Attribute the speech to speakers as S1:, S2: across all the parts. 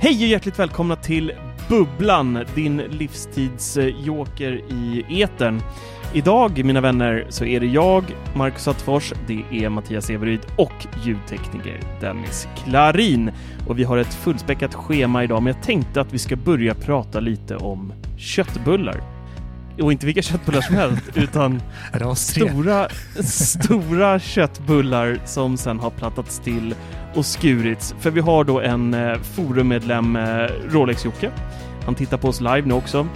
S1: Hej och hjärtligt välkomna till Bubblan, din livstidsjoker i etern. Idag, mina vänner, så är det jag, Marcus Attefors, det är Mattias Everyd och ljudtekniker Dennis Klarin. Och vi har ett fullspäckat schema idag, men jag tänkte att vi ska börja prata lite om köttbullar. Och inte vilka köttbullar som helst, utan stora, stora köttbullar som sen har plattats till och skurits. För vi har då en eh, forummedlem, eh, Rolex-Jocke. Han tittar på oss live nu också.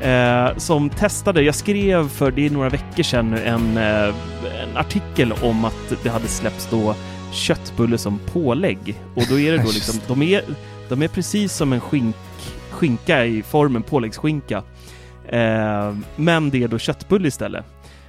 S1: Eh, som testade, jag skrev för det är några veckor sedan en, eh, en artikel om att det hade släppts då köttbulle som pålägg. Och då är det då liksom, de är, de är precis som en skink, skinka i formen, påläggsskinka. Eh, men det är då köttbulle istället.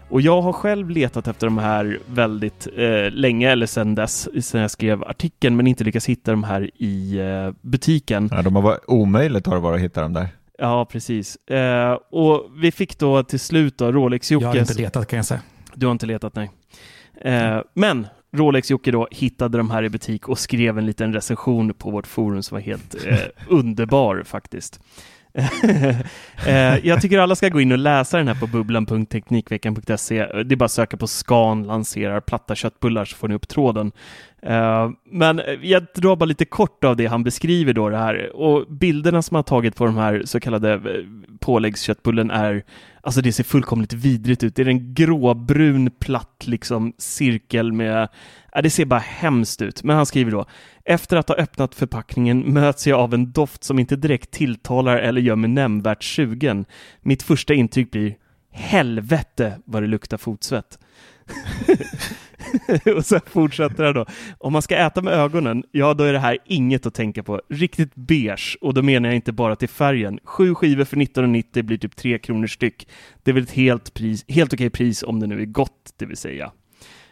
S1: Och jag har själv letat efter de här väldigt eh, länge, eller sedan dess, sedan jag skrev artikeln, men inte lyckats hitta de här i eh, butiken.
S2: Ja, de har varit omöjligt har det varit att hitta dem där.
S1: Ja, precis. Eh, och vi fick då till slut då Rolex-Jocke.
S3: Jag har inte letat kan jag säga.
S1: Du har inte letat, nej. Eh, men Rolex-Jocke då hittade de här i butik och skrev en liten recension på vårt forum som var helt eh, underbar faktiskt. Eh, jag tycker alla ska gå in och läsa den här på bubblan.teknikveckan.se. Det är bara att söka på Scan lanserar platta köttbullar så får ni upp tråden. Eh, men jag drar bara lite kort av det han beskriver då det här och bilderna som han tagit på de här så kallade eh, påläggsköttbullen är Alltså det ser fullkomligt vidrigt ut. Det är en gråbrun platt liksom cirkel med... Ja, det ser bara hemskt ut. Men han skriver då efter att ha öppnat förpackningen möts jag av en doft som inte direkt tilltalar eller gör mig nämnvärt sugen. Mitt första intryck blir helvete vad det luktar fotsvett. och sen fortsätter han då. Om man ska äta med ögonen, ja då är det här inget att tänka på. Riktigt beige, och då menar jag inte bara till färgen. Sju skivor för 19,90 blir typ tre kronor styck. Det är väl ett helt, pris, helt okej pris om det nu är gott, det vill säga.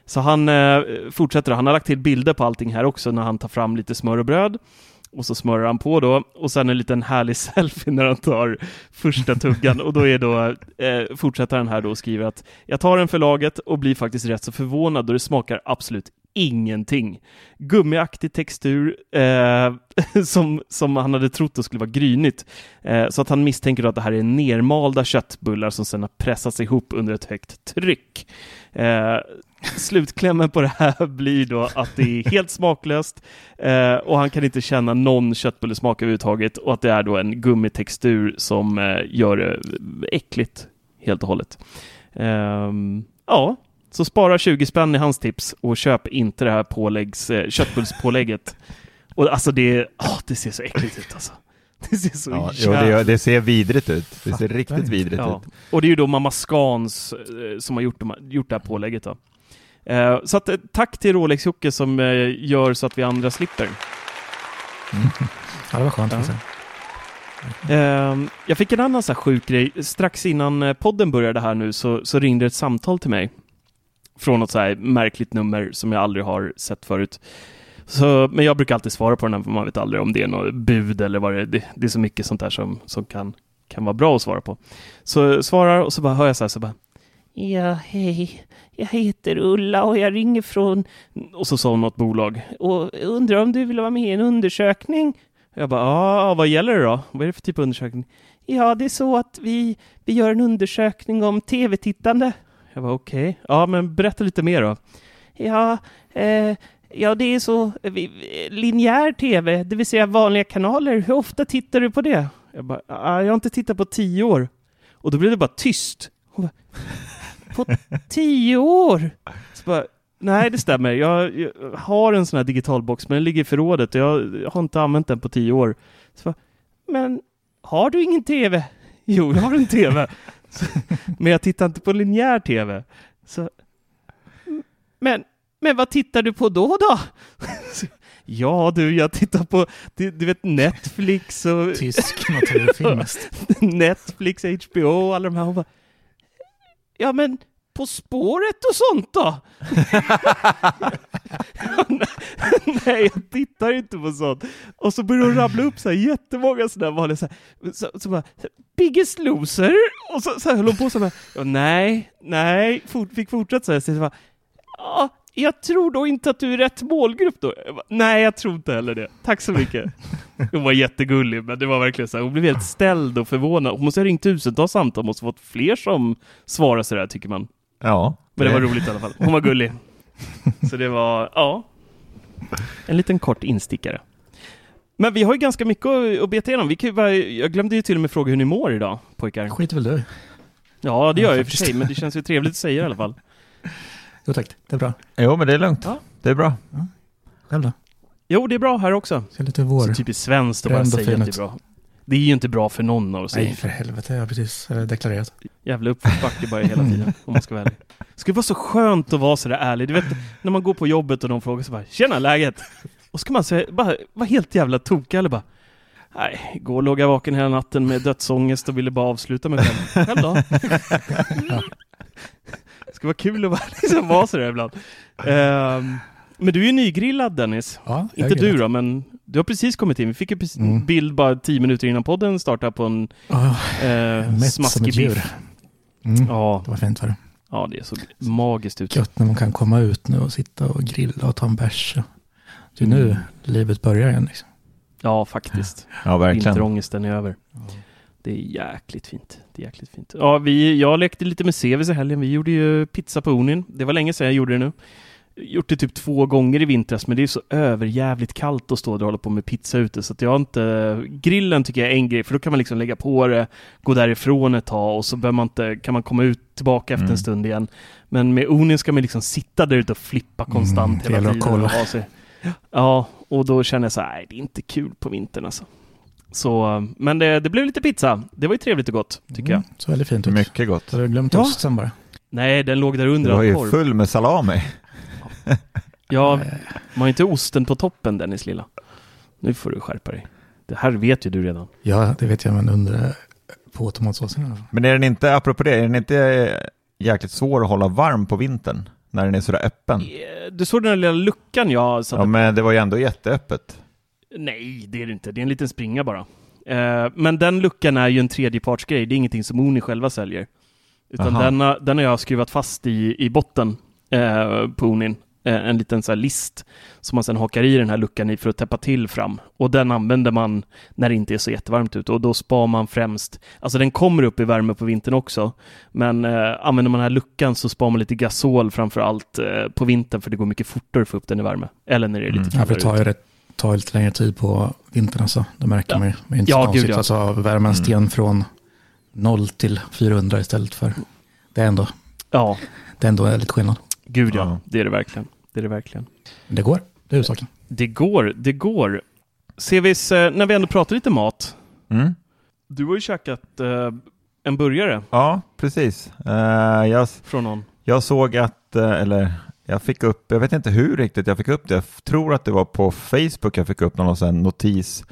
S1: Så han eh, fortsätter, han har lagt till bilder på allting här också när han tar fram lite smör och bröd och så smörar han på då och sen en liten härlig selfie när han tar första tuggan. Och då är då eh, fortsätter han här då och skriver att jag tar den för laget och blir faktiskt rätt så förvånad då det smakar absolut ingenting. Gummiaktig textur eh, som, som han hade trott skulle vara grynigt. Eh, så att han misstänker att det här är nermalda köttbullar som sedan har pressats ihop under ett högt tryck. Eh, slutklämmen på det här blir då att det är helt smaklöst eh, och han kan inte känna någon köttbullesmak överhuvudtaget och att det är då en gummitextur som eh, gör det äckligt helt och hållet. Ehm, ja, så spara 20 spänn i hans tips och köp inte det här påläggs, eh, köttbullspålägget. Och alltså det, oh, det ser så äckligt ut alltså. Det ser så
S2: ja, jo, det, det, ser vidrigt ut. Det ser riktigt vidrigt ja. ut.
S1: Och det är ju då mamma Scans eh, som har gjort, de, gjort det här pålägget då. Eh, så att, eh, tack till Rolex-Jocke som eh, gör så att vi andra slipper.
S3: Mm. Ja, det var skönt. Ja.
S1: Uh, jag fick en annan så här sjuk grej. Strax innan podden började här nu så, så ringde ett samtal till mig från något så här märkligt nummer som jag aldrig har sett förut. Så, men jag brukar alltid svara på den här, för man vet aldrig om det är något bud eller vad det är. Det, det är så mycket sånt där som, som kan, kan vara bra att svara på. Så jag svarar och så bara hör jag så här, så bara Ja, hej. Jag heter Ulla och jag ringer från... Och så sa hon något bolag. Och undrar om du vill vara med i en undersökning? Jag bara, ja, vad gäller det då? Vad är det för typ av undersökning? Ja, det är så att vi, vi gör en undersökning om tv-tittande. Jag var okej. Okay. Ja, men berätta lite mer då. Ja, eh, ja, det är så eh, vi, linjär tv, det vill säga vanliga kanaler. Hur ofta tittar du på det? Jag bara, ah, jag har inte tittat på tio år. Och då blev det bara tyst. Bara, på tio år? Så bara, Nej, det stämmer. Jag, jag, har en sån här digitalbox, men den ligger i förrådet och jag, jag har inte använt den på tio år. Så bara, men har du ingen tv? Jo, jag har en tv. Men jag tittar inte på linjär tv. Så, men, men vad tittar du på då då? Ja du, jag tittar på du, du vet Netflix och...
S3: Tysk naturfilm
S1: Netflix, HBO och alla de här. Bara, ja men på spåret och sånt då? Nej, jag tittar inte på sånt. Och så börjar hon rabbla upp så här jättemånga sådana vanliga så, här, så, så bara, Biggest loser? Och så, så här höll hon på så här, och nej, nej, fort, fick fortsätta så här. Så jag bara, ja, jag tror då inte att du är rätt målgrupp då. Jag bara, nej, jag tror inte heller det. Tack så mycket. Hon var jättegullig, men det var verkligen så här, hon blev helt ställd och förvånad. Hon måste ha ringt tusentals samtal, måste ha fått fler som svarar så där, tycker man.
S2: Ja.
S1: Men det var roligt i alla fall. Hon var gullig. Så det var, ja. En liten kort instickare. Men vi har ju ganska mycket att beta igenom. Vi kan bara, jag glömde ju till och med fråga hur ni mår idag, pojkar.
S3: Skiter väl du
S1: Ja, det gör jag i och för sig, men det känns ju trevligt att säga i alla fall.
S3: Jo tack, det är bra.
S2: Jo, men det är lugnt.
S1: Ja.
S2: Det är bra.
S3: Ja. Själv då?
S1: Jo, det är bra här också.
S3: Ser lite vår.
S1: Så typiskt svenskt att bara säga att det är bra. Det är ju inte bra för någon av oss.
S3: Nej, för helvete, jag har precis deklarerat.
S1: Jävla uppförsbacke bara hela tiden, om man ska vara ärlig. Det skulle vara så skönt att vara sådär ärlig. Du vet, när man går på jobbet och de frågar så bara ”Tjena, läget?” Och så kan man säga, bara vara helt jävla tokig eller bara Nej, igår låg jag vaken hela natten med dödsångest och ville bara avsluta mig själv. Själv då? Det ska vara kul att vara, liksom, vara sådär ibland. Ehm, men du är ju nygrillad Dennis.
S3: Ja,
S1: Inte du då, men du har precis kommit in. Vi fick ju precis en
S3: Mm.
S1: bild bara tio minuter innan podden startade på en
S3: Ja,
S1: eh, smaskig biff.
S3: Mm.
S1: Ja,
S3: Det var fint var det.
S1: ja, det är så magiskt ut.
S3: Gött när man kan komma ut nu och sitta och grilla och ta en bärs. Det är nu livet börjar igen. Liksom.
S1: Ja, faktiskt.
S2: Ja, verkligen.
S1: Vinterångesten är över. Det är jäkligt fint. Det är jäkligt fint. Ja, vi, jag lekte lite med Sevis i helgen. Vi gjorde ju pizza på Onin. Det var länge sedan jag gjorde det nu. Gjort det typ två gånger i vintras, men det är så överjävligt kallt att stå och hålla på med pizza ute, så att jag har inte... Grillen tycker jag är en grej, för då kan man liksom lägga på det, gå därifrån ett tag och så behöver man inte, kan man komma ut tillbaka efter
S2: Mm.
S1: en stund igen. Men med Onin ska man liksom sitta där ute och flippa konstant
S3: Mm,
S1: hela tiden. och ha sig. Ja, och då känner jag så här, nej, det är inte kul på vintern alltså. Så, men det, det blev lite pizza. Det var ju trevligt och gott, tycker jag.
S3: Mm, så väldigt fint ut.
S2: Mycket gott.
S3: Har du glömt
S1: Ja.
S3: ost sen bara?
S1: Nej, den låg där under
S2: Du var ju full med salami.
S1: Ja, man har inte osten på toppen Dennis lilla. Nu får du skärpa dig. Det här vet ju du redan.
S3: Ja, det vet jag, men under eh, på tomatsåsen i alla fall.
S2: Men är den inte, apropå det, är den inte jäkligt svår att hålla varm på vintern? När den är sådär öppen?
S1: Du såg den där lilla luckan jag satte
S2: Ja, men det var ju ändå jätteöppet.
S1: Nej, det är det inte. Det är en liten springa bara. Eh, men den luckan är ju en tredjepartsgrej. Det är ingenting som Oni själva säljer. Utan
S2: Aha.
S1: den har, den har jag skruvat fast i, i botten eh, på Onin. Eh, en liten så här list som man sedan hakar i den här luckan i för att täppa till fram. Och den använder man när det inte är så jättevarmt ute och då spar man främst, alltså den kommer upp i värme på vintern också, men eh, använder man den här luckan så spar man lite gasol framför allt eh, på vintern för det går mycket fortare att få upp den i värme. Eller när det är lite
S2: Mm.
S3: Ja, för
S1: kallare
S3: det tar ju rätt, tar ju lite längre tid på vintern alltså. Det märker
S1: Ja.
S3: man ju. Det är inte
S1: Ja,
S3: så konstigt.
S1: gud, ja.
S3: Alltså värma en sten från 0 till 400 istället för. Det är ändå,
S1: Ja,
S3: det är ändå lite skillnad.
S1: Gud ja,
S2: Ja.
S1: det är det verkligen. Det är det verkligen.
S3: Det går, det är huvudsaken.
S1: Det går, det går. Sevis, eh, när vi ändå pratar lite mat.
S2: Mm.
S1: Du har ju käkat eh, en burgare
S2: Ja, precis. Eh, jag,
S1: från någon.
S2: jag såg att, eh, eller jag fick upp, jag vet inte hur riktigt jag fick upp det. Jag tror att det var på Facebook jag fick upp någon sån notis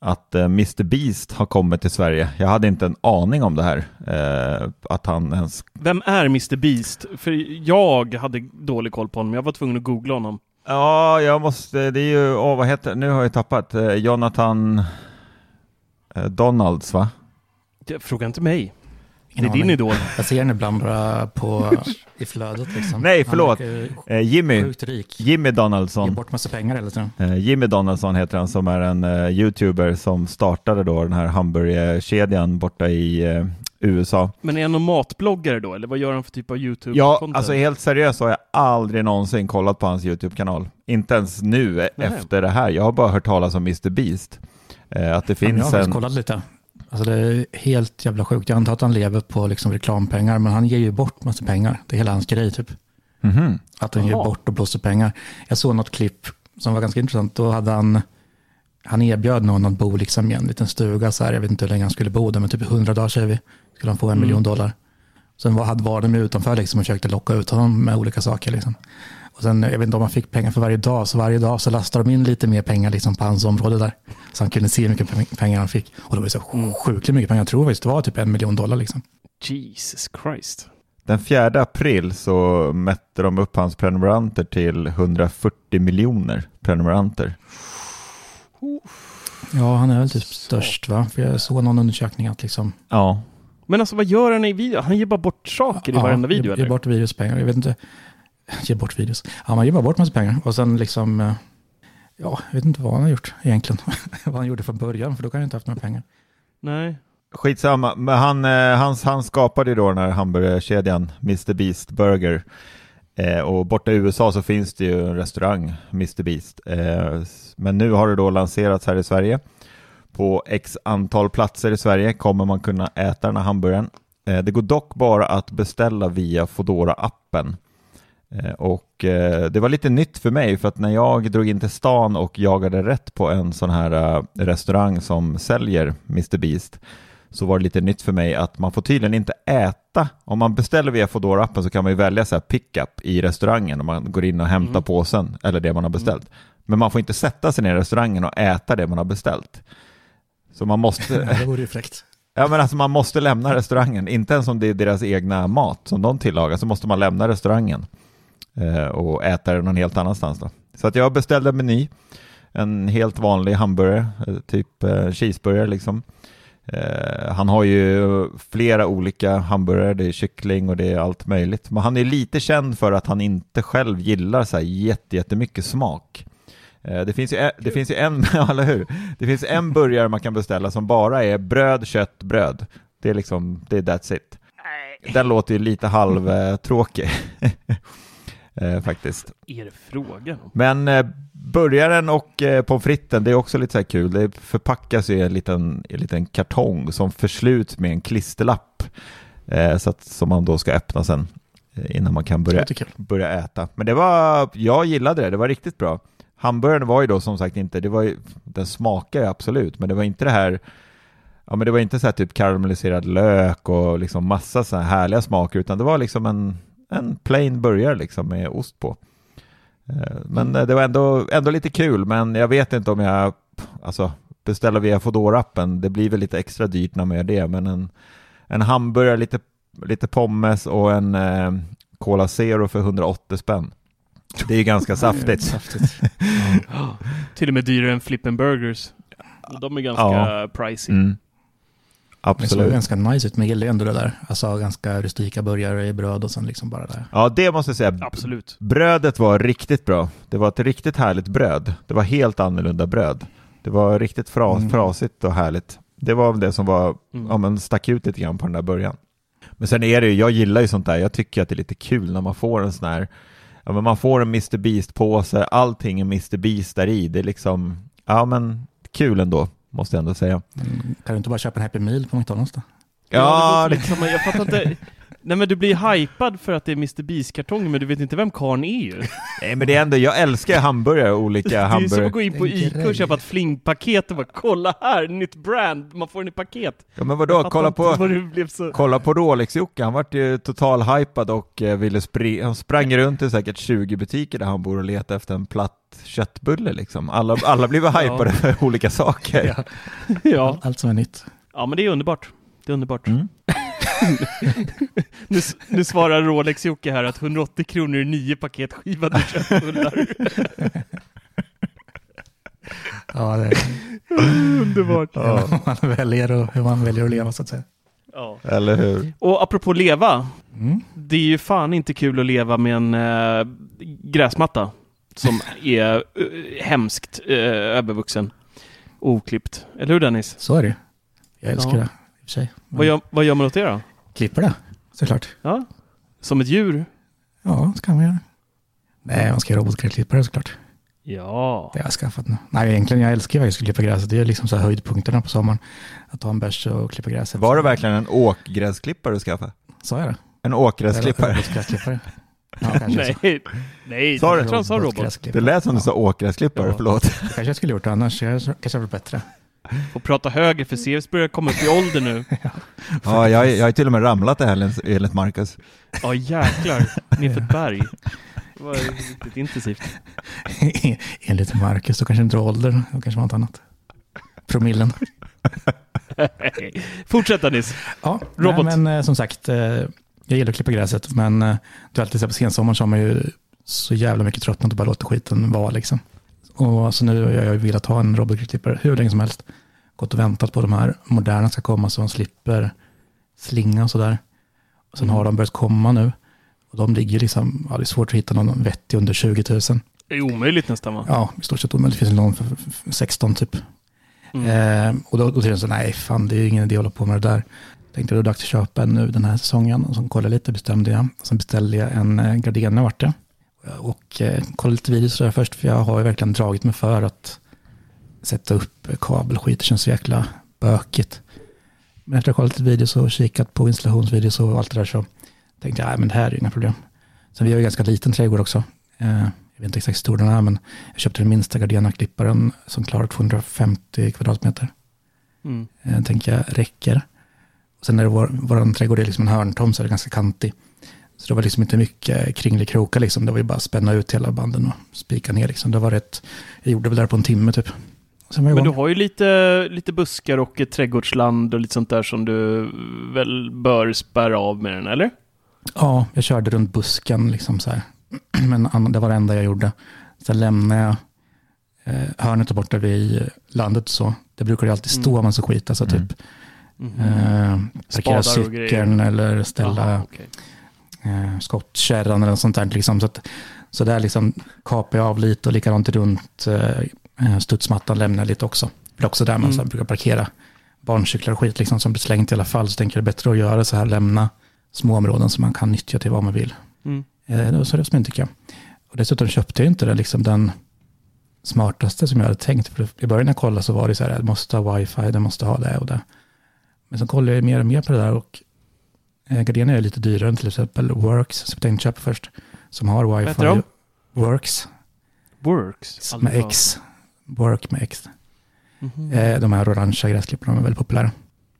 S2: att eh, Mr Beast har kommit till Sverige. Jag hade inte en aning om det här. Eh, att han ens...
S1: Vem är Mr Beast? För jag hade dålig koll på honom. Jag var tvungen att googla honom.
S2: Ja, jag måste, det är ju, åh, vad heter nu har jag tappat, eh, Jonathan eh, Donalds va?
S1: Fråga inte mig. Det är din
S3: aning.
S1: idol.
S3: Jag ser den ibland bara på, i flödet liksom.
S2: Nej, förlåt. Eh, Jimmy. Jimmy
S3: Ger
S2: Donaldson.
S3: bort massa pengar hela tiden.
S2: Eh, Jimmy Donaldson heter han som är en eh, YouTuber som startade då den här hamburgerkedjan borta i eh, USA.
S1: Men är han någon matbloggare då, eller vad gör han för typ av YouTube-content?
S2: Ja, alltså helt seriöst så har jag aldrig någonsin kollat på hans YouTube-kanal. Inte ens nu eh,
S1: Nej.
S2: efter det här. Jag har bara hört talas om Mr. Beast. Eh, att det
S3: Ja, men jag
S2: finns
S3: har
S2: en...
S3: kollat lite. Alltså det är helt jävla sjukt. Jag antar att han lever på liksom reklampengar, men han ger ju bort massa pengar. Det är hela hans grej typ.
S2: Mhm.
S3: Att han ger
S1: Jaha.
S3: bort och blåser pengar. Jag såg något klipp som var ganska intressant. Då hade han, han erbjöd någon att bo liksom i en liten stuga så här. Jag vet inte hur länge han skulle bo där, men typ 100 dagar säger vi. Skulle han få en
S1: Mm.
S3: miljon dollar. Sen var, hade var de utanför liksom och försökte locka ut honom med olika saker. Liksom. Och sen, jag vet inte om han fick pengar för varje dag, så varje dag så lastade de in lite mer pengar liksom på hans område där. Så han kunde se hur mycket peng- pengar han fick. Och det var så
S1: Mm.
S3: sjukt mycket pengar. Jag tror faktiskt det var typ en miljon dollar liksom.
S1: Jesus Christ.
S2: Den 4 april så mätte de upp hans prenumeranter till 140 miljoner prenumeranter.
S3: Ja, han är väl typ störst va? För jag såg någon undersökning att liksom...
S2: Ja,
S1: Men alltså vad gör han i video? Han ger bara bort saker i varenda video
S3: ge,
S1: eller?
S3: ge bort videos pengar. Jag vet inte. Ge bort videos. Ja, man ger bara bort massa pengar. Och sen liksom... eh, Ja, jag vet inte vad han har gjort egentligen. vad han gjorde från början, för då kan han inte haft några pengar.
S1: Nej.
S2: skitsamma. Men han, eh, han, han skapade ju då den här hamburgerkedjan Mr. Beast Burger. Eh, och borta i USA så finns det ju en restaurang, Mr. Beast. Eh, men nu har det då lanserats här i Sverige. På x antal platser i Sverige kommer man kunna äta den här hamburgaren. Eh, det går dock bara att beställa via Fodora appen Och eh, det var lite nytt för mig för att när jag drog in till stan och jagade rätt på en sån här eh, restaurang som säljer Mr. Beast så var det lite nytt för mig att man får tydligen inte äta. Om man beställer via Foodora appen så kan man ju välja så här pickup i restaurangen om man går in och hämtar
S1: Mm.
S2: påsen eller det man har beställt. Men man får inte sätta sig ner i restaurangen och äta det man har beställt. Så man måste,
S3: det vore ju fräckt.
S2: Ja men alltså man måste lämna restaurangen, inte ens om det är deras egna mat som de tillagar så måste man lämna restaurangen eh, och äta den någon helt annanstans då. Så att jag beställde en meny, en helt vanlig hamburgare, eh, typ eh, cheeseburgare liksom. Eh, han har ju flera olika hamburgare, det är kyckling och det är allt möjligt. Men han är lite känd för att han inte själv gillar så här jätte, jättemycket smak. Eh, Det finns, ju, det finns ju en, eller hur? Det finns en burgare man kan beställa som bara är bröd, kött, bröd. Det är liksom, det är that's it. Den låter ju lite halvtråkig. eh, faktiskt.
S1: Är det frågan?
S2: Men eh, burgaren och eh, pommes fritesen, det är också lite så här kul. Det förpackas i en liten, i en liten kartong som försluts med en klisterlapp. Eh, så att, som man då ska öppna sen eh, innan man kan börja, börja äta. Men det var, jag gillade det, det var riktigt bra. Hamburgaren var ju då som sagt inte, det var ju, den smakar ju absolut, men det var inte det här Ja men det var inte så här typ karamelliserad lök och liksom massa så här härliga smaker utan det var liksom en, en plain burgare liksom med ost på. Eh, Men eh, det var ändå, ändå lite kul men jag vet inte om jag alltså, beställer via Foodora-appen. Det blir väl lite extra dyrt när man gör det men en, en hamburgare, lite, lite pommes och en eh, Cola Zero för 180 spänn. Det är ju ganska saftigt.
S3: Saftigt.
S1: Till och med dyrare än Flippen Burgers. De är ganska
S2: Ja.
S1: pricey.
S2: Mm.
S3: Det såg
S2: Absolut.
S3: ganska nice ut, men jag gillar ändå det där. Alltså ganska rustika burgare i bröd och sen liksom bara det.
S2: Ja, det måste jag säga.
S1: Absolut.
S2: Brödet var riktigt bra. Det var ett riktigt härligt bröd. Det var helt annorlunda bröd. Det var riktigt fra,
S3: Mm.
S2: frasigt och härligt. Det var väl det som var,
S1: Mm.
S2: ja men stack ut lite grann på den där början. Men sen är det ju, jag gillar ju sånt där. Jag tycker att det är lite kul när man får en sån här, ja men man får en Mr Beast-påse, allting är Mr Beast där i. Det är liksom, ja men kul ändå, måste jag ändå säga.
S3: Mm, Kan du inte bara köpa en Happy Meal på McDonalds då?
S1: Ja,
S2: Ja,
S1: det
S2: det,
S1: låter lite som, jag fattar inte. Nej men du blir hypad för att det är Mr Beast-kartongen men du vet inte vem karln är ju.
S2: nej men det är ändå, jag älskar hamburgare, olika
S1: Det är som
S2: hamburgare.
S1: att gå in på ICA och köpa ett flingpaket och bara kolla här, nytt brand, man får den i paket.
S2: Ja men vadå, kolla på,
S1: vad det blev så...
S2: Kolla på Rolex-Jocke, han vart ju total hypad och eh, ville spri- han sprang runt i säkert 20 butiker där han bor och letade efter en platt köttbulle liksom. Alla, alla blev hypade för olika saker.
S3: Ja.
S1: Ja.
S3: Allt som är nytt.
S1: ja, men det är underbart. Det är underbart.
S2: Mm.
S1: nu, nu svarar Rolex-Jocke här att 180 kronor är nio paket skivade köttbullar.
S3: Ja, det är
S1: Underbart.
S3: ja. hur man väljer och hur man väljer att leva så att säga.
S1: Ja.
S2: Eller hur?
S1: Och apropå leva,
S3: Mm.
S1: det är ju fan inte kul att leva med en äh, gräsmatta som är äh, hemskt äh, övervuxen. Oklippt. Eller hur Dennis?
S3: Så är det. Jag älskar
S1: Ja.
S3: det för sig.
S1: Vad gör, vad gör man åt det då?
S3: Klipper det, såklart.
S1: Ja? Som ett djur?
S3: Ja, det kan man göra. Nej, man ska göra robotgräsklippare såklart.
S1: Ja.
S3: Det har jag skaffat nu. Nej, egentligen jag älskar faktiskt att klippa gräset. Det är liksom så här höjdpunkterna på sommaren. Att ta en bärs och klippa gräset.
S2: Var det verkligen en åkgräsklippare du skaffade?
S3: Sa jag det?
S2: En åkgräsklippare?
S3: Robotgräsklippare. Ja.
S1: Nej, nej,
S2: Sa du?
S1: jag tror han sa robot.
S2: Det lät som du sa åkgräsklippare,
S1: Ja.
S2: förlåt.
S3: Det kanske jag skulle gjort annars. Jag kanske har varit bättre.
S1: Får prata högre för Sirius börjar komma upp i ålder nu.
S2: Ja, jag, jag har till och med ramlat det här enligt Marcus.
S1: Ja jäklar, nerför ett berg. Det var riktigt intensivt.
S3: Enligt Marcus, då kanske inte ålder. Då kanske var något annat. Promillen.
S1: Fortsätt Dennis.
S3: Ja,
S1: Robot.
S3: Nej, men eh, som sagt, eh, jag gillar att klippa gräset, men eh, du har alltid sett på sensommaren så har man ju så jävla mycket tröttnat och bara låter skiten vara liksom. Och så nu har jag velat ha en robotklippare hur länge som helst. Gått och väntat på de här moderna ska komma så man slipper slinga och sådär. Och sen har de börjat komma nu. Och de ligger liksom, ja det är svårt att hitta någon vettig under 20 000.
S1: Det är omöjligt nästan va?
S3: Ja, i stort sett omöjligt. Det finns någon för för- för 16 typ.
S1: Mm.
S3: Eh, och då, då tänkte jag så, nej fan det är ingen idé att hålla på med det där. Tänkte det är dags att köpa en nu den här säsongen. Och så kollade jag lite, bestämde jag. Sen beställde jag en eh, Gardena vart det. Och eh, kollade lite videos där först, för jag har ju verkligen dragit mig för att sätta upp kabelskit. Det känns så jäkla bökigt. Men efter att ha kollat lite videos och kikat på installationsvideos och allt det där så tänkte jag, nej men det här är inga problem. Sen vi har ju ganska liten trädgård också. Eh, jag vet inte exakt hur stor den är, men jag köpte den minsta Gardena-klipparen som klarar 250 kvadratmeter.
S1: Mm.
S3: Eh, tänker jag räcker. Och sen är det vår, vår trädgård är liksom en hörntom så är det ganska kantig. Så det var liksom inte mycket kringelikrokar liksom. Det var ju bara att spänna ut hela banden och spika ner liksom. Det var rätt, jag gjorde väl det där på en timme typ.
S1: Men du har ju lite, lite buskar och ett trädgårdsland och lite sånt där som du väl bör spärra av med den, eller?
S3: Ja, jag körde runt busken liksom så här. Men det var det enda jag gjorde. Sen lämnade jag eh, hörnet borta vid landet så. Det brukar ju alltid stå
S1: Mm.
S3: massa skit. Alltså
S2: Mm.
S3: typ eh, parkera cykeln eller ställa
S1: Jaha, okej.
S3: Eh, skottkärran eller något sånt där. Liksom. Så, att, så där liksom kapar jag av lite och likadant runt eh, eh, studsmattan lämnar jag lite också. Det är också där man
S1: Mm.
S3: brukar parkera barncyklar och skit liksom, som blir slängt i alla fall. Så tänker jag det är bättre att göra så här, lämna små områden som man kan nyttja till vad man vill.
S1: Mm.
S3: Eh, det var som jag tycker jag. Och dessutom köpte jag inte det, liksom den smartaste som jag hade tänkt. För I början när jag kollade så var det så här, jag måste ha wifi, jag måste ha det och det. Men så kollade jag mer och mer på det där och eh, Gardena är lite dyrare än till exempel Works, som jag tänkte köpa först, som har
S1: Vad
S3: wifi.
S1: de?
S3: Works,
S1: Works.
S3: med X. Work med X.
S1: Mhm.
S3: Eh, de här orangea gräsklipparna är väldigt populära.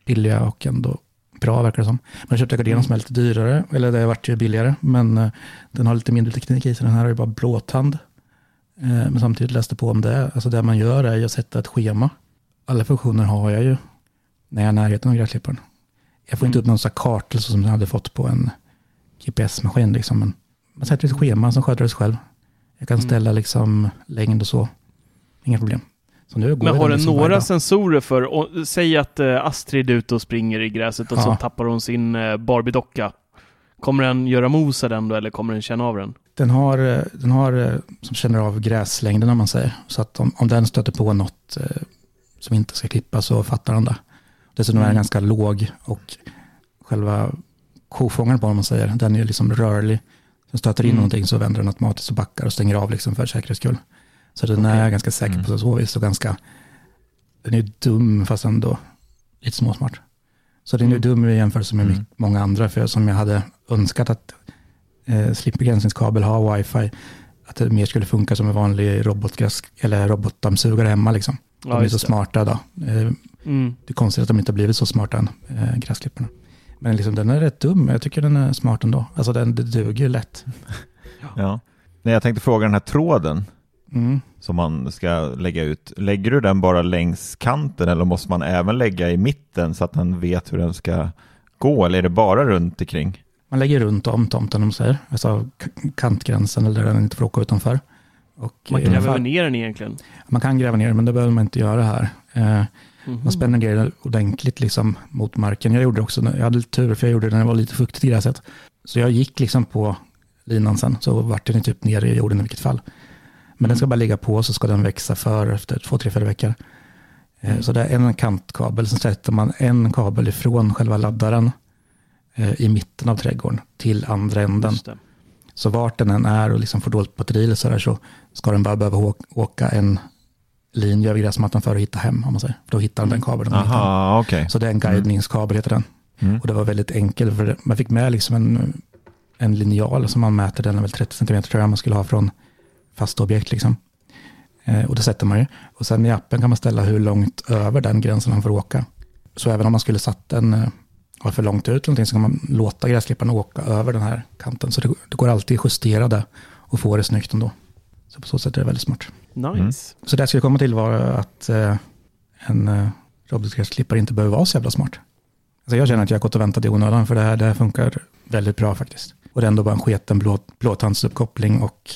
S3: Billiga och ändå bra verkar det som. Jag köpte Gardena som är lite dyrare, eller det vart ju billigare, men eh, den har lite mindre teknik i sig. Den här har ju bara blåtand. Men samtidigt läste på om det. Alltså det man gör är att sätta ett schema. Alla funktioner har jag ju när jag är i närheten av gräsklipparen. Jag får inte
S1: Mm.
S3: upp någon sån här kartel som jag hade fått på en GPS-maskin. Liksom. Men man sätter ett schema som sköter det sig själv. Jag kan
S1: Mm.
S3: ställa liksom längd och så. Inga problem. Så
S1: Men har den
S3: liksom
S1: några
S3: dag.
S1: sensorer för, och, säg att eh, Astrid är ute och springer i gräset och så
S3: Ja.
S1: tappar hon sin eh, Barbie-docka. Kommer den göra mos av den då eller kommer den känna av den?
S3: Den har, eh, den har eh, som känner av gräslängden om man säger. Så att om, om den stöter på något eh, som inte ska klippas så fattar den det. Dessutom är den
S1: Mm.
S3: ganska låg och själva kofångaren på om man säger, den är liksom rörlig. Den stöter in
S1: Mm.
S3: någonting så vänder den automatiskt och backar och stänger av liksom för säkerhets skull. Så den är
S1: Okej.
S3: ganska säker
S2: Mm.
S3: på så vis och ganska, den är dum fast ändå lite småsmart. Så den är
S1: Mm.
S3: dum i jämförelse med
S2: Mm.
S3: många andra för som jag hade önskat att eh, slipbegränsningskabel ha wifi, att det mer skulle funka som en vanlig eller robotdammsugare hemma liksom. De är så
S1: det.
S3: smarta då. Eh,
S1: Mm.
S3: det är konstigt att de inte har blivit så smarta än, eh, gräsklipparna. Men liksom, den är rätt dum, jag tycker den är smart ändå. Alltså den det duger ju lätt.
S2: Ja. Nej, jag tänkte fråga den här tråden
S3: Mm.
S2: som man ska lägga ut. Lägger du den bara längs kanten eller måste man även lägga i mitten så att den vet hur den ska gå eller är det bara runt omkring?
S3: Man lägger runt om tomten, om säger. Alltså kantgränsen eller där den inte får åka utanför. Och
S1: Man gräver
S3: fall-
S1: ner den egentligen.
S3: Man kan gräva ner den, men det behöver man inte göra här. Eh,
S1: Mhm.
S3: Man den ordentligt liksom mot marken. Jag gjorde också, jag hade lite tur för jag gjorde det när det var lite fuktigt i gräset. Så jag gick liksom på linan sen, så vart den typ nere i jorden i vilket fall. Men den ska bara ligga på så ska den växa för efter två, tre, fyra veckor. Eh, Så det är en kantkabel, sen sätter man en kabel ifrån själva laddaren eh, i mitten av trädgården till andra änden. Så vart den än är och liksom får dåligt batteri eller så, där, så ska den bara behöva åka en linje över gräsmattan för att hitta hem, om man säger. För då hittar den den kabeln.
S2: Aha, okej.
S3: Så det är en guidningskabel, heter den.
S2: Mm.
S3: Och det var väldigt enkelt, för man fick med liksom en, en linjal som man mäter, den är väl 30 cm tror jag man skulle ha från fasta objekt. Liksom. Eh, och det sätter man ju. Och sen i appen kan man ställa hur långt över den gränsen han får åka. Så även om man skulle satt den eh, var för långt ut någonting så kan man låta gräsklipparen åka över den här kanten. Så det, det går alltid att justera det och få det snyggt ändå. Så på så sätt är det väldigt smart.
S1: Nice.
S3: Så det jag skulle komma till var att eh, en eh, robotgräsklippare inte behöver vara så jävla smart. Alltså jag känner att jag har gått och väntat i onödan för det här, det här funkar väldigt bra faktiskt. Och det är ändå bara en sketen blå, blåtandsuppkoppling och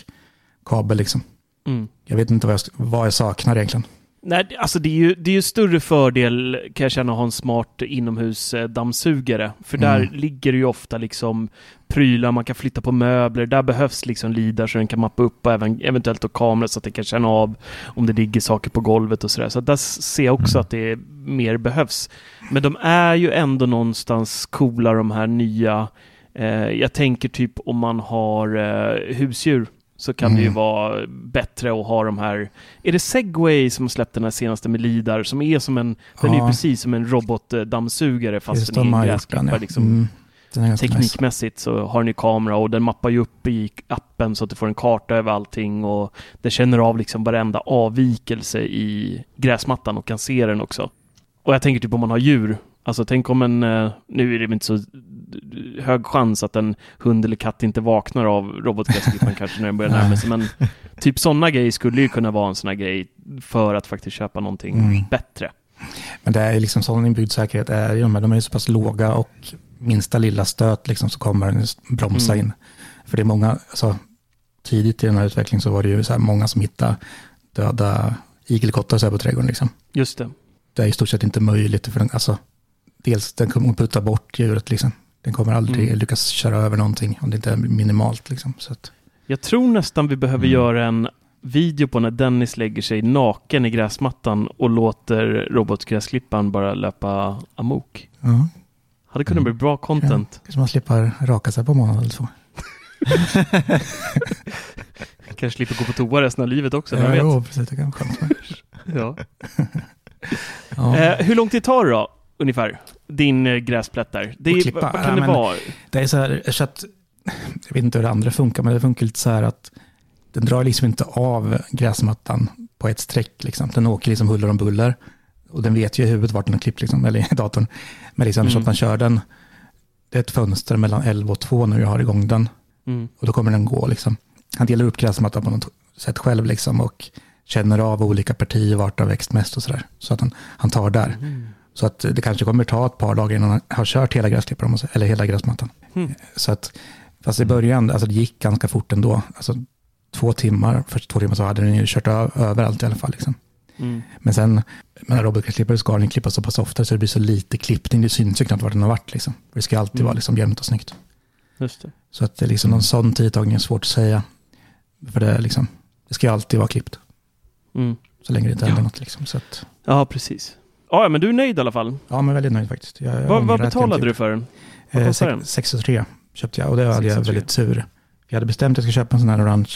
S3: kabel liksom.
S1: Mm.
S3: Jag vet inte vad jag, vad jag saknar egentligen.
S1: Nej, alltså det är ju det är ju större fördel kan jag känna att ha en smart inomhusdammsugare. För där
S3: Mm.
S1: ligger det ju ofta liksom prylar, man kan flytta på möbler. Där behövs liksom lidar så den kan mappa upp och även eventuellt då kamera så att den kan känna av om det ligger saker på golvet och sådär. Så där ser jag också
S2: Mm.
S1: att det mer behövs. Men de är ju ändå någonstans coola de här nya. Eh, jag tänker typ om man har eh, husdjur så kan det ju
S3: Mm.
S1: vara bättre att ha de här är det Segway som har släppt den här senaste med lidar som är som en, den är ju
S3: Ja.
S1: precis som en robotdammsugare fast
S3: Just
S1: den
S3: de
S1: är gräsklippare
S3: ja.
S1: liksom.
S3: Mm, nice.
S1: Teknikmässigt så har den ju kamera och den mappar ju upp i appen så att du får en karta över allting och den känner av liksom varenda avvikelse i gräsmattan och kan se den också. Och jag tänker typ om man har djur, alltså tänk om en, eh, nu är det inte så hög chans att en hund eller katt inte vaknar av robotgräsklipparen kanske när den börjar närma sig, men typ sådana grejer skulle ju kunna vara en sån här grej för att faktiskt köpa någonting
S3: Mm.
S1: bättre.
S3: Men det är liksom sån inbyggd säkerhet är ju de här, de är ju så pass låga och minsta lilla stöt liksom så kommer den bromsa
S1: Mm.
S3: in. För det är många, alltså tidigt i den här utvecklingen så var det ju så här många som hittade döda igelkottar så här på trädgården liksom.
S1: Just det.
S3: Det är i stort sett inte möjligt för den, alltså dels den kommer att putta bort djuret liksom. Den kommer aldrig
S1: Mm.
S3: lyckas köra över någonting om det inte är minimalt liksom. Så att,
S1: Jag tror nästan vi behöver
S2: Mm.
S1: göra en video på när Dennis lägger sig naken i gräsmattan och låter robotgräsklipparen bara löpa amok.
S3: ja,
S1: Hade kunnat
S2: Mm.
S1: bli bra content.
S3: kanske man slipper raka sig på en månad eller två.
S1: Kanske slipper gå på toa resten av livet också,
S3: Ja, jo, precis, det kan vara skönt.
S1: Ja.
S3: Ja.
S1: Eh, hur lång tid tar det då, ungefär? Din eh, gräsplätt där? Det är, vad kan
S3: Ja,
S1: det vara?
S3: Det är så här, så att, jag vet inte hur det andra funkar, men det funkar lite så här att den drar liksom inte av gräsmattan på ett streck. Liksom. Den åker liksom huller om buller. Och den vet ju i huvudet vart den har klippt, liksom, eller i datorn. Men liksom så
S1: Mm.
S3: att man kör den, det är ett fönster mellan 11 och 2 när jag har igång den.
S1: Mm.
S3: Och då kommer den gå liksom. Han delar upp gräsmattan på något sätt själv liksom och känner av olika partier vart det har växt mest och sådär. Så att han, han tar där.
S1: Mm.
S3: Så att det kanske kommer ta ett par dagar innan han har kört hela gräsklipparen, eller hela gräsmattan.
S1: Mm.
S3: Så att, fast i början, alltså det gick ganska fort ändå. Alltså två timmar, först två timmar så hade den ju kört ö- överallt i alla fall. Liksom.
S1: Mm.
S3: Men sen, med robotgräsklippare ska den klippa så pass ofta så det blir så lite klippning, det syns ju knappt var den har varit. Liksom. Det ska alltid
S1: Mm.
S3: vara liksom jämnt och snyggt.
S1: Just det.
S3: Så att det är liksom någon sån tidtagning är svårt att säga. För det, liksom, det ska ju alltid vara klippt,
S1: Mm.
S3: så länge det inte händer
S1: Ja.
S3: något. Liksom. Så att,
S1: Ja, precis. Ja, men du är nöjd i alla fall.
S3: ja, men väldigt nöjd faktiskt. Jag,
S1: Vad, vad betalade
S3: inte
S1: du för den?
S3: Eh,
S1: kostar
S3: sex-
S1: den?
S3: 63 köpte jag och det hade jag
S1: 63.
S3: väldigt tur. Jag hade bestämt att jag skulle köpa en sån här Orange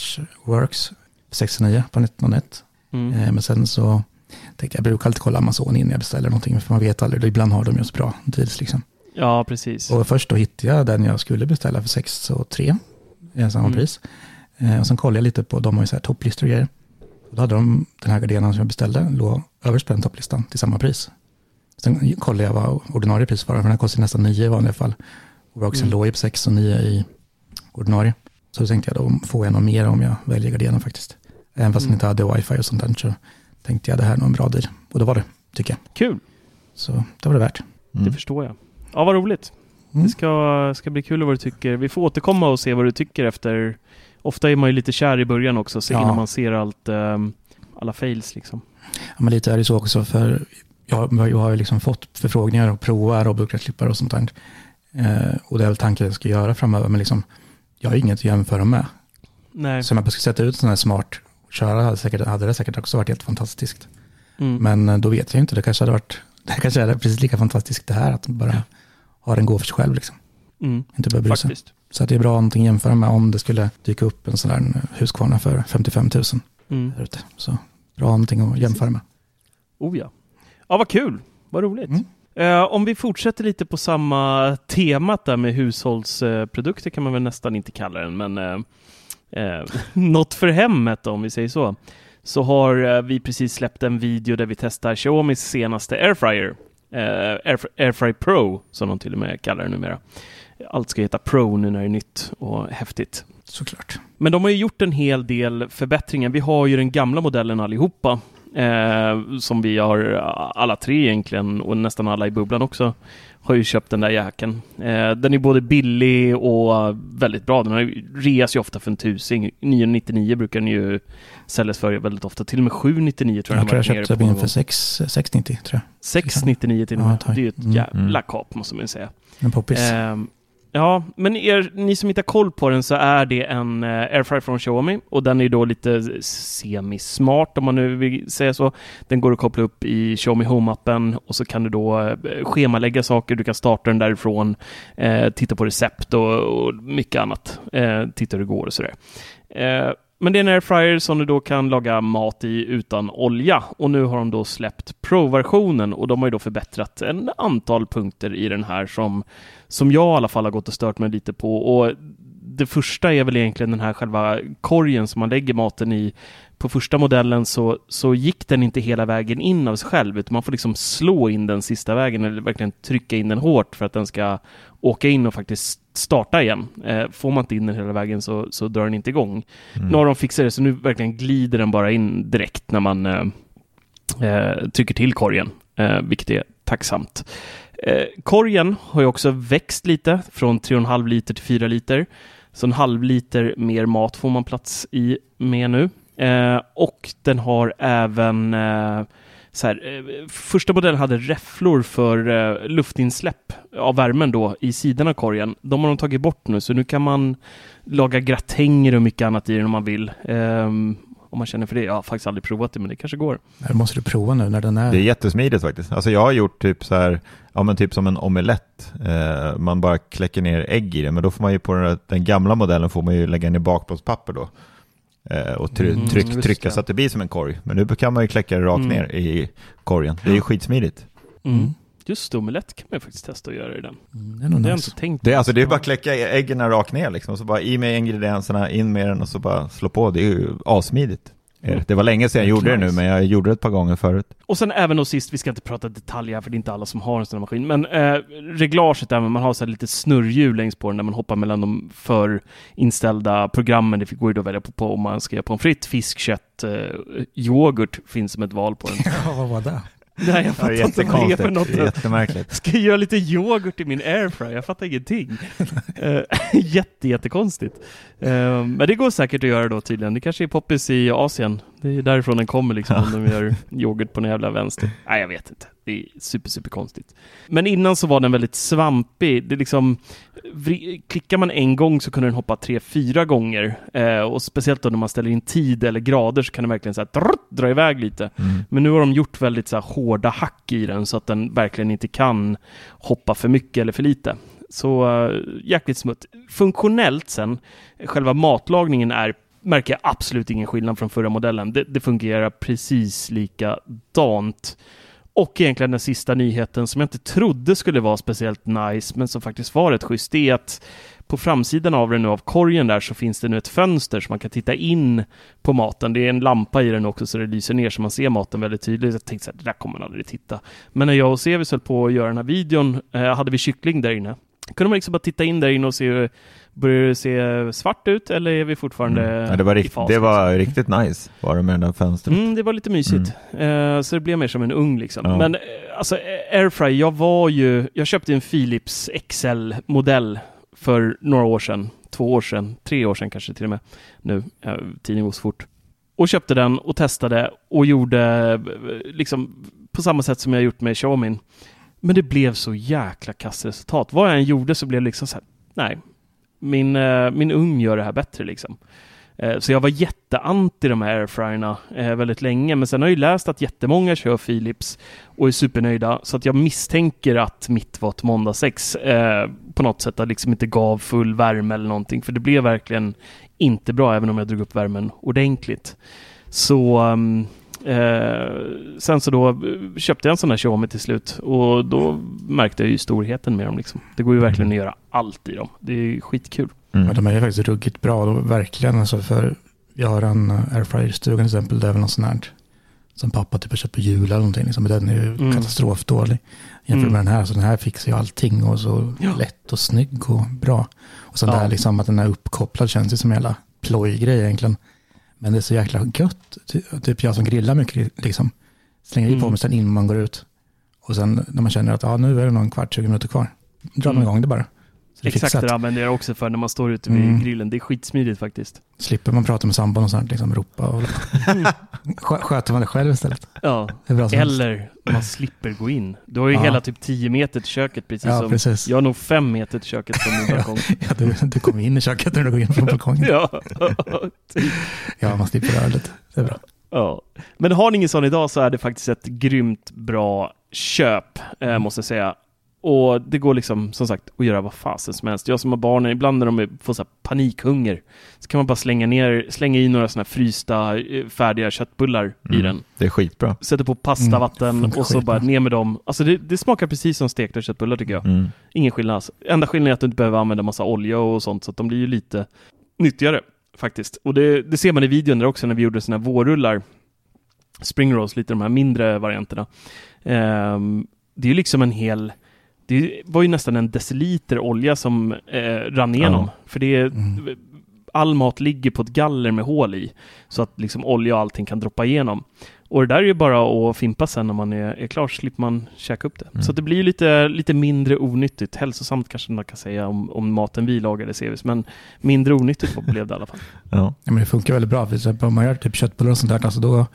S3: Works 69 på 1901.
S1: Mm.
S3: Eh, men sen så tänkte jag, jag brukar alltid kolla Amazon innan jag beställer någonting, för man vet aldrig, ibland har de ju så bra deals liksom.
S1: Ja, precis.
S3: Och först då hittade jag den jag skulle beställa för 6 och 3, i samma
S1: Mm.
S3: pris. Eh, och sen kollade jag lite på, de har ju så här topplistor och grejer. Då hade de, den här gardinan som jag beställde, låg överst på den topplistan till samma pris. Sen kollade jag vad ordinarie pris var, för den här kostar nästan 9 i vanliga fall. Och också
S1: Mm.
S3: låg på 6 och 9 i ordinarie. Så då tänkte jag då får jag nog mer om jag väljer gardinen faktiskt. Även fast
S1: Mm.
S3: den inte hade wifi och sånt där så tänkte jag det här är nog en bra deal. Och det var det, tycker jag.
S1: Kul,
S3: Så det var det värt.
S1: det
S2: Mm.
S1: förstår jag. Ja, vad roligt. Det ska, ska bli kul vad du tycker. Vi får återkomma och se vad du tycker efter. Ofta är man ju lite kär i början också, så
S3: Ja.
S1: innan man ser allt, ehm, alla fails liksom.
S3: Ja, men lite är det så också, för jag, jag har ju liksom fått förfrågningar och prova robotgräsklippare och sånt där. Eh, och det är väl tanken jag ska göra framöver, men liksom, jag har inget att jämföra med.
S1: Nej.
S3: Så om jag ska sätta ut en sån här smart köra hade, säkert, hade det säkert också varit helt fantastiskt.
S1: Mm.
S3: Men eh, då vet jag inte, det kanske hade varit, det kanske är precis lika fantastiskt det här, att bara ha den gå för sig själv liksom.
S1: Mm.
S3: Inte behöva bry sig. Så att det är bra någonting att jämföra med om det skulle dyka upp en sån där Husqvarna för 55 000
S1: Mm.
S3: ute. Så bra någonting att jämföra med.
S1: Oh ja. Ja, vad kul. Vad roligt.
S3: Mm.
S1: Eh, om vi fortsätter lite på samma temat där med hushållsprodukter kan man väl nästan inte kalla den, men eh, eh, något för hemmet om vi säger så. Så har vi precis släppt en video där vi testar Xiaomis senaste Airfryer. Airf- Airfry Pro, som de till och med kallar det numera. Allt ska heta Pro nu när det är nytt och häftigt.
S3: Såklart.
S1: Men de har ju gjort en hel del förbättringar. Vi har ju den gamla modellen allihopa. Eh, som vi har alla tre egentligen och nästan alla i bubblan också. Har ju köpt den där jäkeln. Eh, den är både billig och väldigt bra. Den har reas ju ofta för en tusing. 999 brukar den ju säljas för väldigt ofta. Till och med 799 tror jag,
S3: Jag tror jag
S1: den
S3: köpte
S1: på.
S3: för 6, 690 tror jag.
S1: 699 till och
S3: Ja,
S1: med.
S3: tack.
S1: Det är ju ett
S3: Mm.
S1: jävla kap måste man ju säga.
S3: En poppis.
S1: Ehm, ja, men er, ni som inte har koll på den så är det en eh, airfryer från Xiaomi och den är då lite semismart om man nu vill säga så. Den går att koppla upp i Xiaomi Home-appen och så kan du då eh, schemalägga saker. Du kan starta den därifrån, eh, titta på recept och, och mycket annat. Eh, titta hur det går och sådär. Eh, men det är en airfryer som du då kan laga mat i utan olja och nu har de då släppt Pro-versionen och de har ju då förbättrat en antal punkter i den här som, som jag i alla fall har gått och stört mig lite på. Och det första är väl egentligen den här själva korgen som man lägger maten i. På första modellen så, så gick den inte hela vägen in av sig själv, utan man får liksom slå in den sista vägen eller verkligen trycka in den hårt för att den ska åka in och faktiskt starta igen. Eh, får man inte in den hela vägen så, så drar den inte igång.
S2: Mm.
S1: Nu har de fixat det, så nu verkligen glider den bara in direkt när man eh, eh, trycker till korgen, eh, vilket är tacksamt. Eh, korgen har ju också växt lite, från 3,5 liter till 4 liter. Så en halv liter mer mat får man plats i med nu. Eh, och den har även eh, så här, eh, första modellen hade räfflor för eh, luftinsläpp av värmen då i sidan av korgen. De har de tagit bort nu, så nu kan man laga gratänger och mycket annat i den om man vill. Ehm, om man känner för det. Jag har faktiskt aldrig provat det, men det kanske går.
S3: Det måste du prova nu när den är...
S2: Det är jättesmidigt faktiskt. Alltså jag har gjort typ så här, ja men typ som en omelett. Eh, man bara kläcker ner ägg i det, men då får man ju på den, den gamla modellen får man ju lägga i bakplåtspapper då. Eh, och try,
S1: Mm,
S2: tryck, trycka
S1: det.
S2: så att det blir som en korg. Men nu kan man ju kläcka det rakt
S1: Mm.
S2: ner i korgen. Det är ju skitsmidigt.
S1: Mm. Just omelett kan man ju faktiskt testa att göra i den.
S3: Mm, det är nog
S1: Det
S3: nice.
S1: tänkt
S2: Det, är alltså, det är bara att kläcka äggen rakt ner liksom. Och så bara i med ingredienserna, in med den och så bara slå på. Det är ju asmidigt.
S1: Mm.
S2: Det var länge sedan jag gjorde det nu,
S1: Nice.
S2: men jag gjorde det ett par gånger förut.
S1: Och sen även då sist, vi ska inte prata detaljer för det är inte alla som har en sån här maskin, men eh, reglaget där, man har så här lite snurrhjul längst på den när man hoppar mellan de förinställda programmen. Det går ju då att välja på, på om man ska göra pommes frites, fisk, kött, eh, yoghurt finns som ett val på den.
S3: Ja, vad var det?
S1: Nej, jag fattar inte vad det är för något.
S2: Jättemärkligt.
S1: Ska jag göra lite yoghurt i min airfryer? Jag fattar ingenting. uh, jätte, jättekonstigt. Uh, men det går säkert att göra då tydligen. Det kanske är poppis i Asien. Det är därifrån den kommer liksom, om de gör yoghurt på den jävla vänster. Nej, jag vet inte. Det är super, super konstigt. Men innan så var den väldigt svampig. Det liksom, klickar man en gång så kunde den hoppa tre, fyra gånger. Eh, och speciellt då när man ställer in tid eller grader så kan den verkligen så här, drrrt, dra iväg lite.
S2: Mm.
S1: Men nu har de gjort väldigt så här, hårda hack i den så att den verkligen inte kan hoppa för mycket eller för lite. Så uh, jäkligt smutt. Funktionellt sen, själva matlagningen är märker jag absolut ingen skillnad från förra modellen. Det, det fungerar precis likadant. Och egentligen den sista nyheten som jag inte trodde skulle vara speciellt nice, men som faktiskt var rätt schysst, det är att på framsidan av den nu, av korgen där, så finns det nu ett fönster så man kan titta in på maten. Det är en lampa i den också så det lyser ner så man ser maten väldigt tydligt. Jag tänkte så här, det där kommer man aldrig titta. Men när jag och Sevis höll på att göra den här videon, eh, hade vi kyckling där inne. Kunde man liksom bara titta in där inne och se, börjar det se svart ut eller är vi fortfarande
S2: Mm. Ja, det, var
S1: i
S2: rikt,
S1: fas,
S2: det var
S1: liksom?
S2: riktigt nice, var det med den fönstret.
S1: Mm, det var lite mysigt. Eh, så det blev mer som en ung liksom.
S2: Ja.
S1: Men eh, alltså airfry, jag var ju, jag köpte en Philips XL-modell för några år sedan, två år sedan, tre år sedan kanske till och med nu, eh, tiden går så fort. Och köpte den och testade och gjorde eh, liksom på samma sätt som jag gjort med Xiaomi. Men det blev så jäkla kastresultat. Vad jag än gjorde så blev det liksom så här, nej, min, eh, min ugn gör det här bättre liksom. Eh, så jag var jätteanti de här airfryerna eh, väldigt länge, men sen har jag ju läst att jättemånga kör Philips och är supernöjda, så att jag misstänker att mitt var ett måndagsex eh, på något sätt, att liksom inte gav full värme eller någonting, för det blev verkligen inte bra, även om jag drog upp värmen ordentligt. Så um, eh, sen så då köpte jag en sån här Xiaomi till slut och då märkte jag ju storheten med dem. Liksom. Det går ju verkligen att göra allt i dem. Det är skitkul.
S3: Mm. Ja, de är ju faktiskt ruggigt bra, de, verkligen. Alltså för jag har en airfryer i stugan till exempel, det är väl något sånt här som pappa typ har köpt på jul eller någonting. Liksom. Men den är ju mm. katastrofdålig jämfört med mm. den här. Så den här fixar ju allting och så ja. lätt och snygg och bra. Och sen ja. där liksom att den är uppkopplad känns ju som en jävla plojgrej egentligen. Men det är så jäkla gött. Typ jag som grillar mycket liksom. Slänger i mm. på mig sen innan man går ut. Och sen när man känner att ah, nu är det nog en kvart, 20 minuter kvar. Drar man mm. igång det bara.
S1: Exakt det använder jag också för när man står ute vid mm. grillen. Det är skitsmidigt faktiskt.
S3: Slipper man prata med sambon och sånt, liksom ropa och sköter man det själv istället.
S1: Ja, eller man slipper gå in. Du har ju ja. hela typ 10 meter till köket precis ja, som precis. jag har nog 5 meter till köket från min balkong.
S3: ja, du, du kommer in i köket när du går in från balkongen.
S1: ja,
S3: ja, man slipper röra lite. Det är bra.
S1: Ja. Men har ni ingen sån idag så är det faktiskt ett grymt bra köp, eh, måste jag säga. Och det går liksom, som sagt, att göra vad fasen som helst. Jag som har barnen, ibland när de får så panikhunger, så kan man bara slänga ner, slänga i några sådana här frysta, eh, färdiga köttbullar
S2: mm,
S1: i den.
S2: Det är skitbra.
S1: Sätter på pastavatten mm, och så bara ner med dem. Alltså det, det, smakar precis som stekta köttbullar tycker jag. Mm. Ingen skillnad alls. Enda skillnaden är att du inte behöver använda massa olja och sånt, så att de blir ju lite nyttigare faktiskt. Och det, det ser man i videon där också när vi gjorde sådana här vårrullar. Spring rolls, lite de här mindre varianterna. Um, det är ju liksom en hel det var ju nästan en deciliter olja som eh, rann igenom. Ja. För det mm. all mat ligger på ett galler med hål i. Så att liksom olja och allting kan droppa igenom. Och det där är ju bara att fimpa sen när man är, är klar, så slipper man käka upp det. Mm. Så det blir lite, lite mindre onyttigt. Hälsosamt kanske man kan säga om, om maten vi lagade CVs, men mindre onyttigt blev det i alla fall.
S3: Ja. ja. men det funkar väldigt bra. För om man gör typ köttbullar och sånt där, alltså då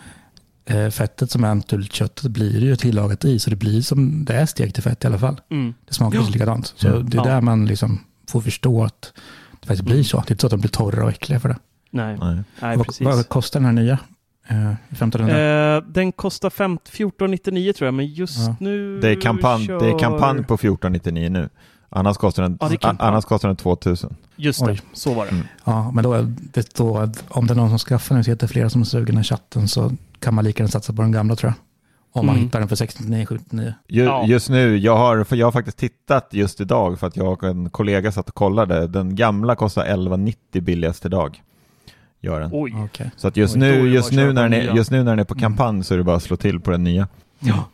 S3: fettet som är naturligt köttet blir ju tillagat i, så det blir som det är stekt i fett i alla fall. Mm. Det smakar ja. likadant. Så det är ja. där man liksom får förstå att det faktiskt blir så. Det är inte så att de blir torra och äckliga för det.
S1: Nej, Nej. Nej
S3: vad,
S1: precis.
S3: Vad kostar den här nya? Eh, 1500?
S1: Eh, den kostar 1499 tror jag, men just ja. nu...
S2: Det är, kampanj, kör... det är kampanj på 1499 nu. Annars kostar den, ja, annars kostar den 2000.
S1: Just det, Oj. så var det. Mm.
S3: Ja, men då, det då, om det är någon som skaffar den så heter flera som är sugna i chatten så kan man lika gärna satsa på den gamla tror jag. Om man mm. hittar den för 69, 79.
S2: Just, ja. just nu, jag har, för jag har faktiskt tittat just idag för att jag och en kollega satt och kollade. Den gamla kostar 11,90 billigast idag. Gör den.
S1: Oj.
S2: Okay. Så att just, Oj, nu, just, nu när den är, just nu när den är på mm. kampanj mm. så är det bara att slå till på den nya.
S3: Ja,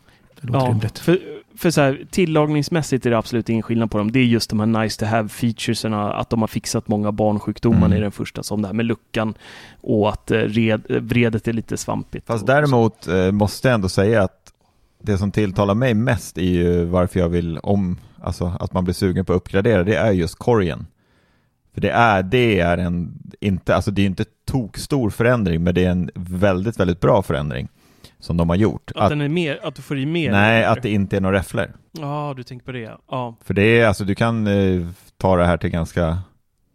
S3: det låter ja, rimligt.
S1: För, för så här, tillagningsmässigt är det absolut ingen skillnad på dem. Det är just de här nice to have featuresen, att de har fixat många barnsjukdomar mm. i den första, som det här med luckan och att eh, red, vredet är lite svampigt.
S2: Fast däremot eh, måste jag ändå säga att det som tilltalar mig mest är ju varför jag vill om, alltså att man blir sugen på att uppgradera, det är just korgen. För det är, det är en, inte, alltså det är inte tok stor förändring, men det är en väldigt, väldigt bra förändring som de har gjort.
S1: Att, att, den är mer, att du får i mer?
S2: Nej, eller? att det inte är några räfflor.
S1: Ja, du tänker på det. Ja.
S2: För det är, alltså du kan eh, ta det här till ganska,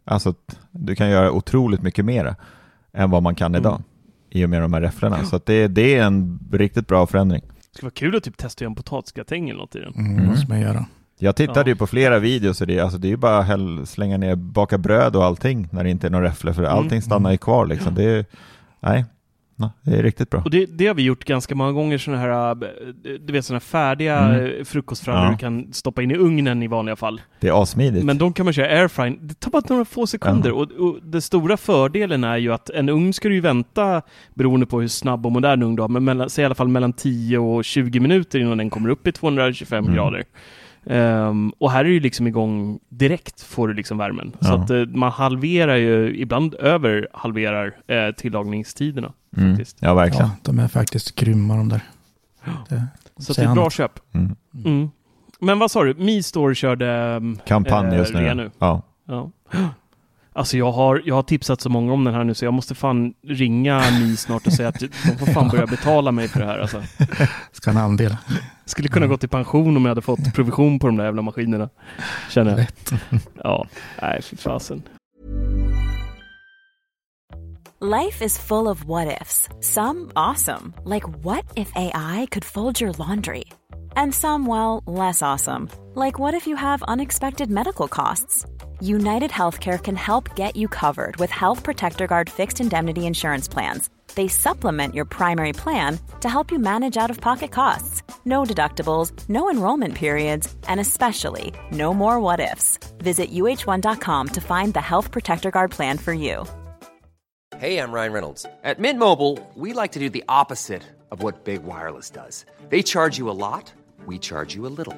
S2: alltså du kan göra otroligt mycket mer än vad man kan mm. idag i och med de här räfflorna. Ja. Så att det, det är en riktigt bra förändring.
S1: Det skulle vara kul att typ testa en potatisgratäng eller något i den.
S3: Mm, mm. måste man göra.
S2: Jag tittade ju på flera videos och det, alltså det är ju bara att slänga ner, baka bröd och allting när det inte är några räfflor för allting mm. stannar ju kvar liksom. Det är, nej, det är riktigt bra.
S1: Och det, det, har vi gjort ganska många gånger, sådana här, äh, du vet sådana färdiga mm. frukostfrallor ja. du kan stoppa in i ugnen i vanliga fall.
S2: Det är asmidigt.
S1: Men de kan man köra airfrying. Det tar bara några få sekunder ja. och, och den stora fördelen är ju att en ugn ska du ju vänta, beroende på hur snabb och modern ugn du har, men mellan, säg i alla fall mellan 10 och 20 minuter innan den kommer upp i 225 mm. grader. Um, och här är ju liksom igång direkt får du liksom värmen. Ja. Så att uh, man halverar ju, ibland över halverar uh, tillagningstiderna.
S2: Mm. Faktiskt. Ja, verkligen. Ja,
S3: de är faktiskt grymma de där.
S1: Det. Så det är ett bra köp.
S2: Mm.
S1: Mm. Men vad sa du? Mi Store körde... um,
S2: Kampanj just
S1: eh, rea
S2: nu. Ja.
S1: Ja. Alltså jag har, jag har tipsat så många om den här nu så jag måste fan ringa Mi snart och säga att de får fan börja betala mig för det här alltså.
S3: Ska en andel.
S1: Skulle kunna gå i pension om jag hade fått provision på de där jävla maskinerna. Känner jag.
S3: Rätt.
S1: Ja, nej fy fasen.
S4: Life is full of what ifs. Some awesome, like what if AI could fold your laundry? And some, well, less awesome, like what if you have unexpected medical costs? United Healthcare can help get you covered with Health Protector Guard fixed indemnity insurance plans. They supplement your primary plan to help you manage out of pocket costs. No deductibles, no enrollment periods, and especially no more what ifs. Visit uh1.com to find the Health Protector Guard plan for you.
S5: Hey, I'm Ryan Reynolds. At Mint Mobile, we like to do the opposite of what Big Wireless does. They charge you a lot, we charge you a little.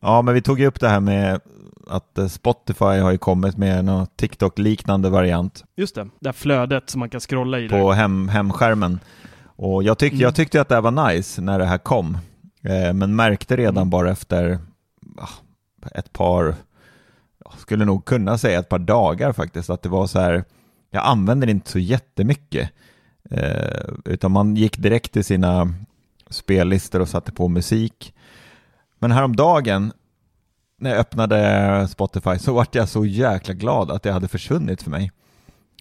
S2: Ja, men vi tog ju upp det här med att eh, Spotify har ju kommit med en TikTok-liknande variant
S1: Just det, det här flödet som man kan scrolla i.
S2: på hem, hemskärmen. Och jag, tyck,
S1: Mm.
S2: jag tyckte att det här var nice när det här kom, eh, men märkte redan
S1: Mm.
S2: bara efter ah, ett par, jag skulle nog kunna säga ett par dagar faktiskt, att det var så här, jag använder inte så jättemycket, eh, utan man gick direkt till sina spellistor och satte på musik. Men häromdagen när jag öppnade Spotify så vart jag så jäkla glad att det hade försvunnit för mig.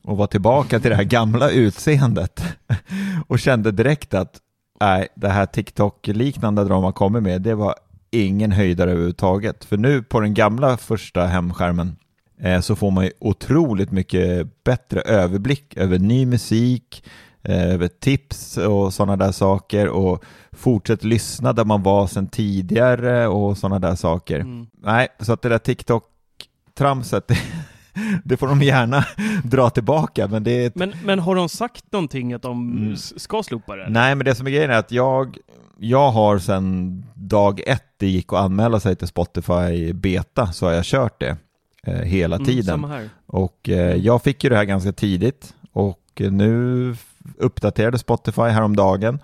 S2: Och var tillbaka till det här gamla utseendet. Och kände direkt att nej, det här TikTok-liknande de har kommit med, det var ingen höjdare överhuvudtaget. För nu på den gamla första hemskärmen eh, så får man ju otroligt mycket bättre överblick över ny musik, eh, över tips och sådana där saker. Och fortsätt lyssna där man var sedan tidigare och sådana där saker.
S1: Mm.
S2: Nej, så att det där TikTok-tramset, det, det får de gärna dra tillbaka, men det är ett
S1: Men, men har de sagt någonting att de
S2: Mm.
S1: ska slopa det?
S2: Nej, men det som är grejen är att jag, jag har sedan dag ett det gick att anmäla sig till Spotify Beta så har jag kört det eh, hela
S1: Mm,
S2: tiden.
S1: här.
S2: Och eh, jag fick ju det här ganska tidigt och nu uppdaterade Spotify häromdagen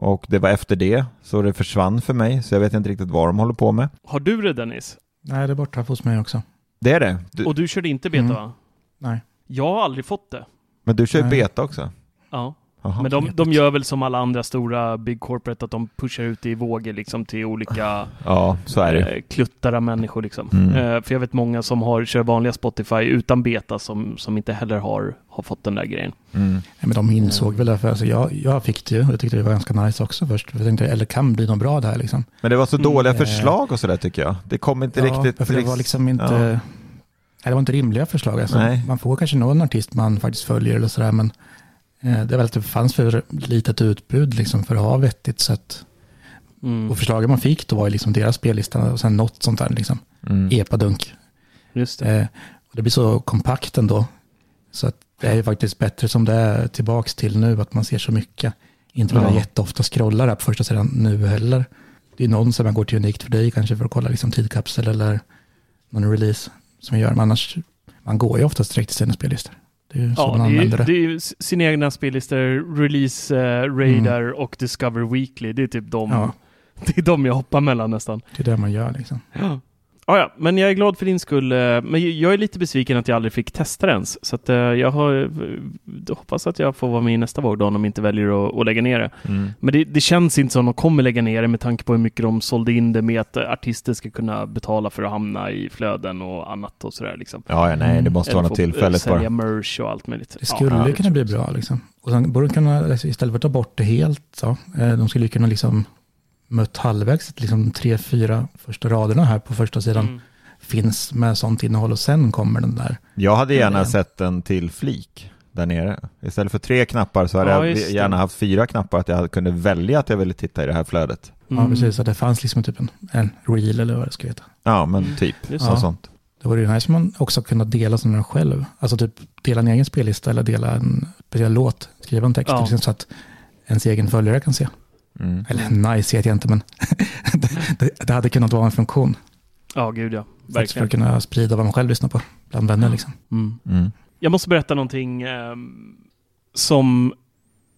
S2: och det var efter det så det försvann för mig så jag vet inte riktigt vad de håller på med.
S1: Har du det Dennis?
S3: Nej, det är borta hos mig också.
S2: Det är det? Du,
S1: Och du körde inte beta
S3: Mm.
S1: va?
S3: Nej.
S1: Jag har aldrig fått det.
S2: men du kör
S3: Nej.
S2: Beta också?
S1: Ja.
S2: Jaha.
S1: Men de, de gör väl som alla andra stora big corporate att de pushar ut det i vågor liksom till olika
S2: Ja, så är det.
S1: eh, kluttar av människor liksom.
S2: Mm.
S1: Eh, för jag vet många som har, kör vanliga Spotify utan beta som, som inte heller har, har fått den där grejen.
S2: Mm.
S3: Nej, men de insåg väl det, för alltså jag, jag fick det ju och jag tyckte det var ganska nice också först. Jag tänkte, eller kan bli något bra det här liksom.
S2: Men det var så
S1: Mm,
S2: dåliga
S3: eh,
S2: förslag och sådär tycker jag. Det kom inte riktigt...
S3: för det var liksom inte,
S2: Ja.
S3: nej, det var inte rimliga förslag. Alltså. Man får kanske någon artist man faktiskt följer eller sådär, men det är väl att det fanns för litet utbud liksom för att ha vettigt sätt.
S1: Mm.
S3: Och förslagen man fick då var ju liksom deras spellista och sen något sånt där liksom.
S2: Mm.
S3: Epadunk.
S1: Just det.
S3: Eh, och det blir så kompakt ändå. Så att det är ju faktiskt bättre som det är tillbaks till nu, att man ser så mycket. Inte bara
S2: Ja.
S3: jätteofta scrollar där på första sidan nu heller. Det är någon som man går till unikt för dig kanske för att kolla liksom tidkapsel eller någon release som jag gör. Men annars, man går ju oftast direkt till sina spellistor. Det är så
S1: Ja,
S3: man
S1: det är,
S3: använder det.
S1: det är sina egna spellistor, Release eh, Radar och Discover Weekly. Det är typ de,
S3: Ja.
S1: det är de jag hoppar mellan nästan.
S3: Det är det man gör liksom.
S1: Ja. Ja, ja, men jag är glad för din skull. eh, Men jag är lite besviken att jag aldrig fick testa det ens. Så att eh, jag har, eh, hoppas att jag får vara med i nästa våg då, om de inte väljer att, att lägga ner det.
S2: Mm.
S1: Men det, det känns inte som de kommer lägga ner det med tanke på hur mycket de sålde in det med att artister ska kunna betala för att hamna i flöden och annat och sådär liksom.
S2: Ja, ja, nej, det måste
S1: Eller
S2: vara något tillfälligt
S1: sälja
S2: bara.
S1: merch och allt möjligt.
S3: Det skulle
S1: Ja,
S3: kunna bli bra liksom. Och sen borde de kunna, istället för att ta bort det helt, så, de skulle ju kunna liksom mött halvvägs, liksom tre, fyra första raderna här på första sidan
S1: Mm.
S3: finns med sånt innehåll och sen kommer den där.
S2: Jag hade gärna
S3: Ja.
S2: sett en till flik där nere. Istället för tre knappar så hade
S1: Ja,
S2: jag gärna haft fyra knappar att jag kunde välja att jag ville titta i det här flödet.
S3: Ja, precis. Så det fanns liksom typ en, en reel eller vad det ska heta.
S2: Ja, men typ.
S1: Just
S2: Ja.
S3: det.
S2: sånt.
S3: Det vore ju nice om man också kunde dela sådana själv. Alltså typ dela en egen spellista eller dela en speciell låt. Skriva en text
S1: Ja.
S3: liksom, så att ens egen följare kan se.
S2: Mm.
S3: Eller nice vet jag inte, men det, det, hade kunnat vara en funktion.
S1: Ja, gud ja.
S3: Faktiskt för
S1: Verkligen.
S3: att kunna sprida vad man själv lyssnar på bland vänner. Liksom.
S1: Mm.
S2: Mm.
S1: Jag måste berätta någonting ehm, som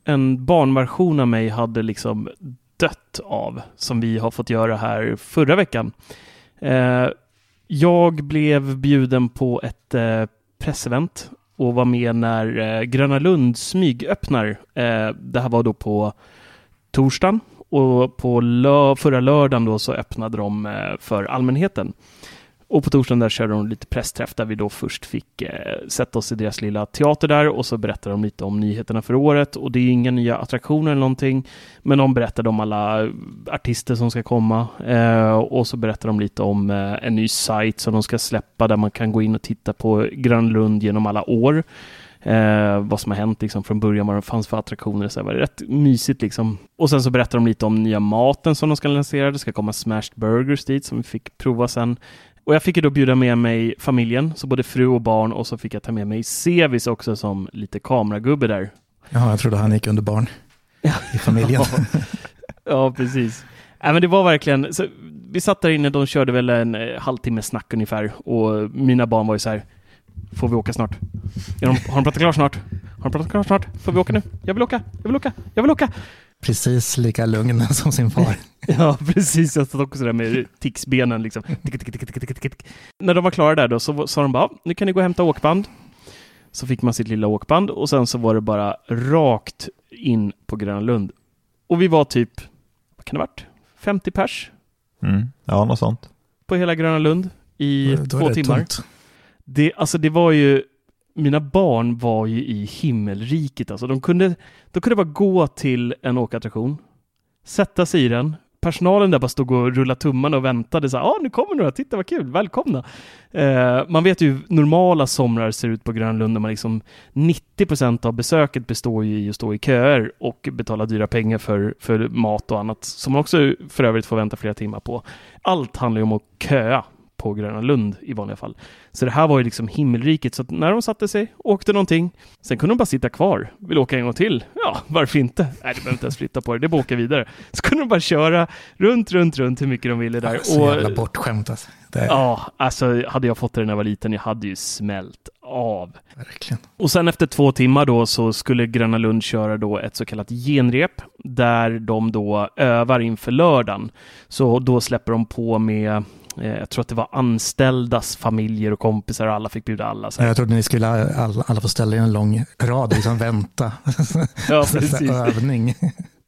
S1: en barnversion av mig hade liksom dött av, som vi har fått göra här förra veckan. Eh, jag blev bjuden på ett eh, pressevent och var med när eh, Gröna Lund smygöppnar. Eh, det här var då på torsdagen och på lö- förra lördagen då så öppnade de eh, för allmänheten. Och på torsdagen där körde de lite pressträff där vi då först fick eh, sätta oss i deras lilla teater där och så berättade de lite om nyheterna för året och det är inga nya attraktioner eller någonting. Men de berättade om alla artister som ska komma eh, och så berättade de lite om eh, en ny sajt som de ska släppa där man kan gå in och titta på Grönlund genom alla år. Eh, vad som har hänt liksom från början, vad det fanns för attraktioner. Så det var rätt mysigt liksom. Och sen så berättar de lite om nya maten som de ska lansera. Det ska komma smashed burgers dit som vi fick prova sen. Och jag fick ju då bjuda med mig familjen, så både fru och barn och så fick jag ta med mig Sevis också som lite kameragubbe där.
S3: Jaha, jag trodde han gick under barn i familjen.
S1: Ja, precis. Nej, men det var verkligen, så vi satt där inne, de körde väl en eh, halvtimme snack ungefär och mina barn var ju så här, får vi åka snart? Är de, har de pratat klart snart? Har de pratat klart snart? Får vi åka nu? Jag vill åka, jag vill åka, jag vill åka!
S3: Precis lika lugn som sin far.
S1: Ja, precis. Jag satt också där med ticksbenen liksom. Tick, tick, tick, tick, tick, tick, tick. När de var klara där då så sa de bara, "Ja, nu kan ni gå och hämta åkband. Så fick man sitt lilla åkband och sen så var det bara rakt in på Gröna Lund. Och vi var typ, vad kan det ha varit? 50 pers
S2: Mm. Ja, något sånt.
S1: på hela Gröna Lund i två timmar.
S3: tomt.
S1: Det, alltså det var ju, mina barn var ju i himmelriket alltså. De kunde, de kunde bara gå till en åkattraktion, sätta sig i den, personalen där bara stod och rullade tummarna och väntade så här, ah, nu kommer några, titta vad kul, välkomna. Eh, man vet ju hur normala somrar ser ut på Grönlund, där man liksom 90% av besöket består ju i att stå i köer och betala dyra pengar för, för mat och annat, som man också för övrigt får vänta flera timmar på. Allt handlar ju om att köa på Gröna Lund i vanliga fall. Så det här var ju liksom himmelriket, så när de satte sig, åkte någonting, sen kunde de bara sitta kvar. Vill åka en gång till? Ja, varför inte? Nej, du behöver inte ens flytta på det, det är bara att åka vidare. Så kunde de bara köra runt, runt, runt hur mycket de ville där.
S3: Så jävla bortskämt alltså. Det är,
S1: Ja, alltså hade jag fått det när jag var liten, jag hade ju smält av.
S3: Verkligen.
S1: Och sen efter två timmar då så skulle Gröna Lund köra då ett så kallat genrep där de då övar inför lördagen. Så då släpper de på med jag tror att det var anställdas familjer och kompisar och alla fick bjuda alla. Så.
S3: Jag trodde ni skulle alla, alla få ställa i en lång rad och liksom vänta.
S1: Ja, precis.
S3: Övning.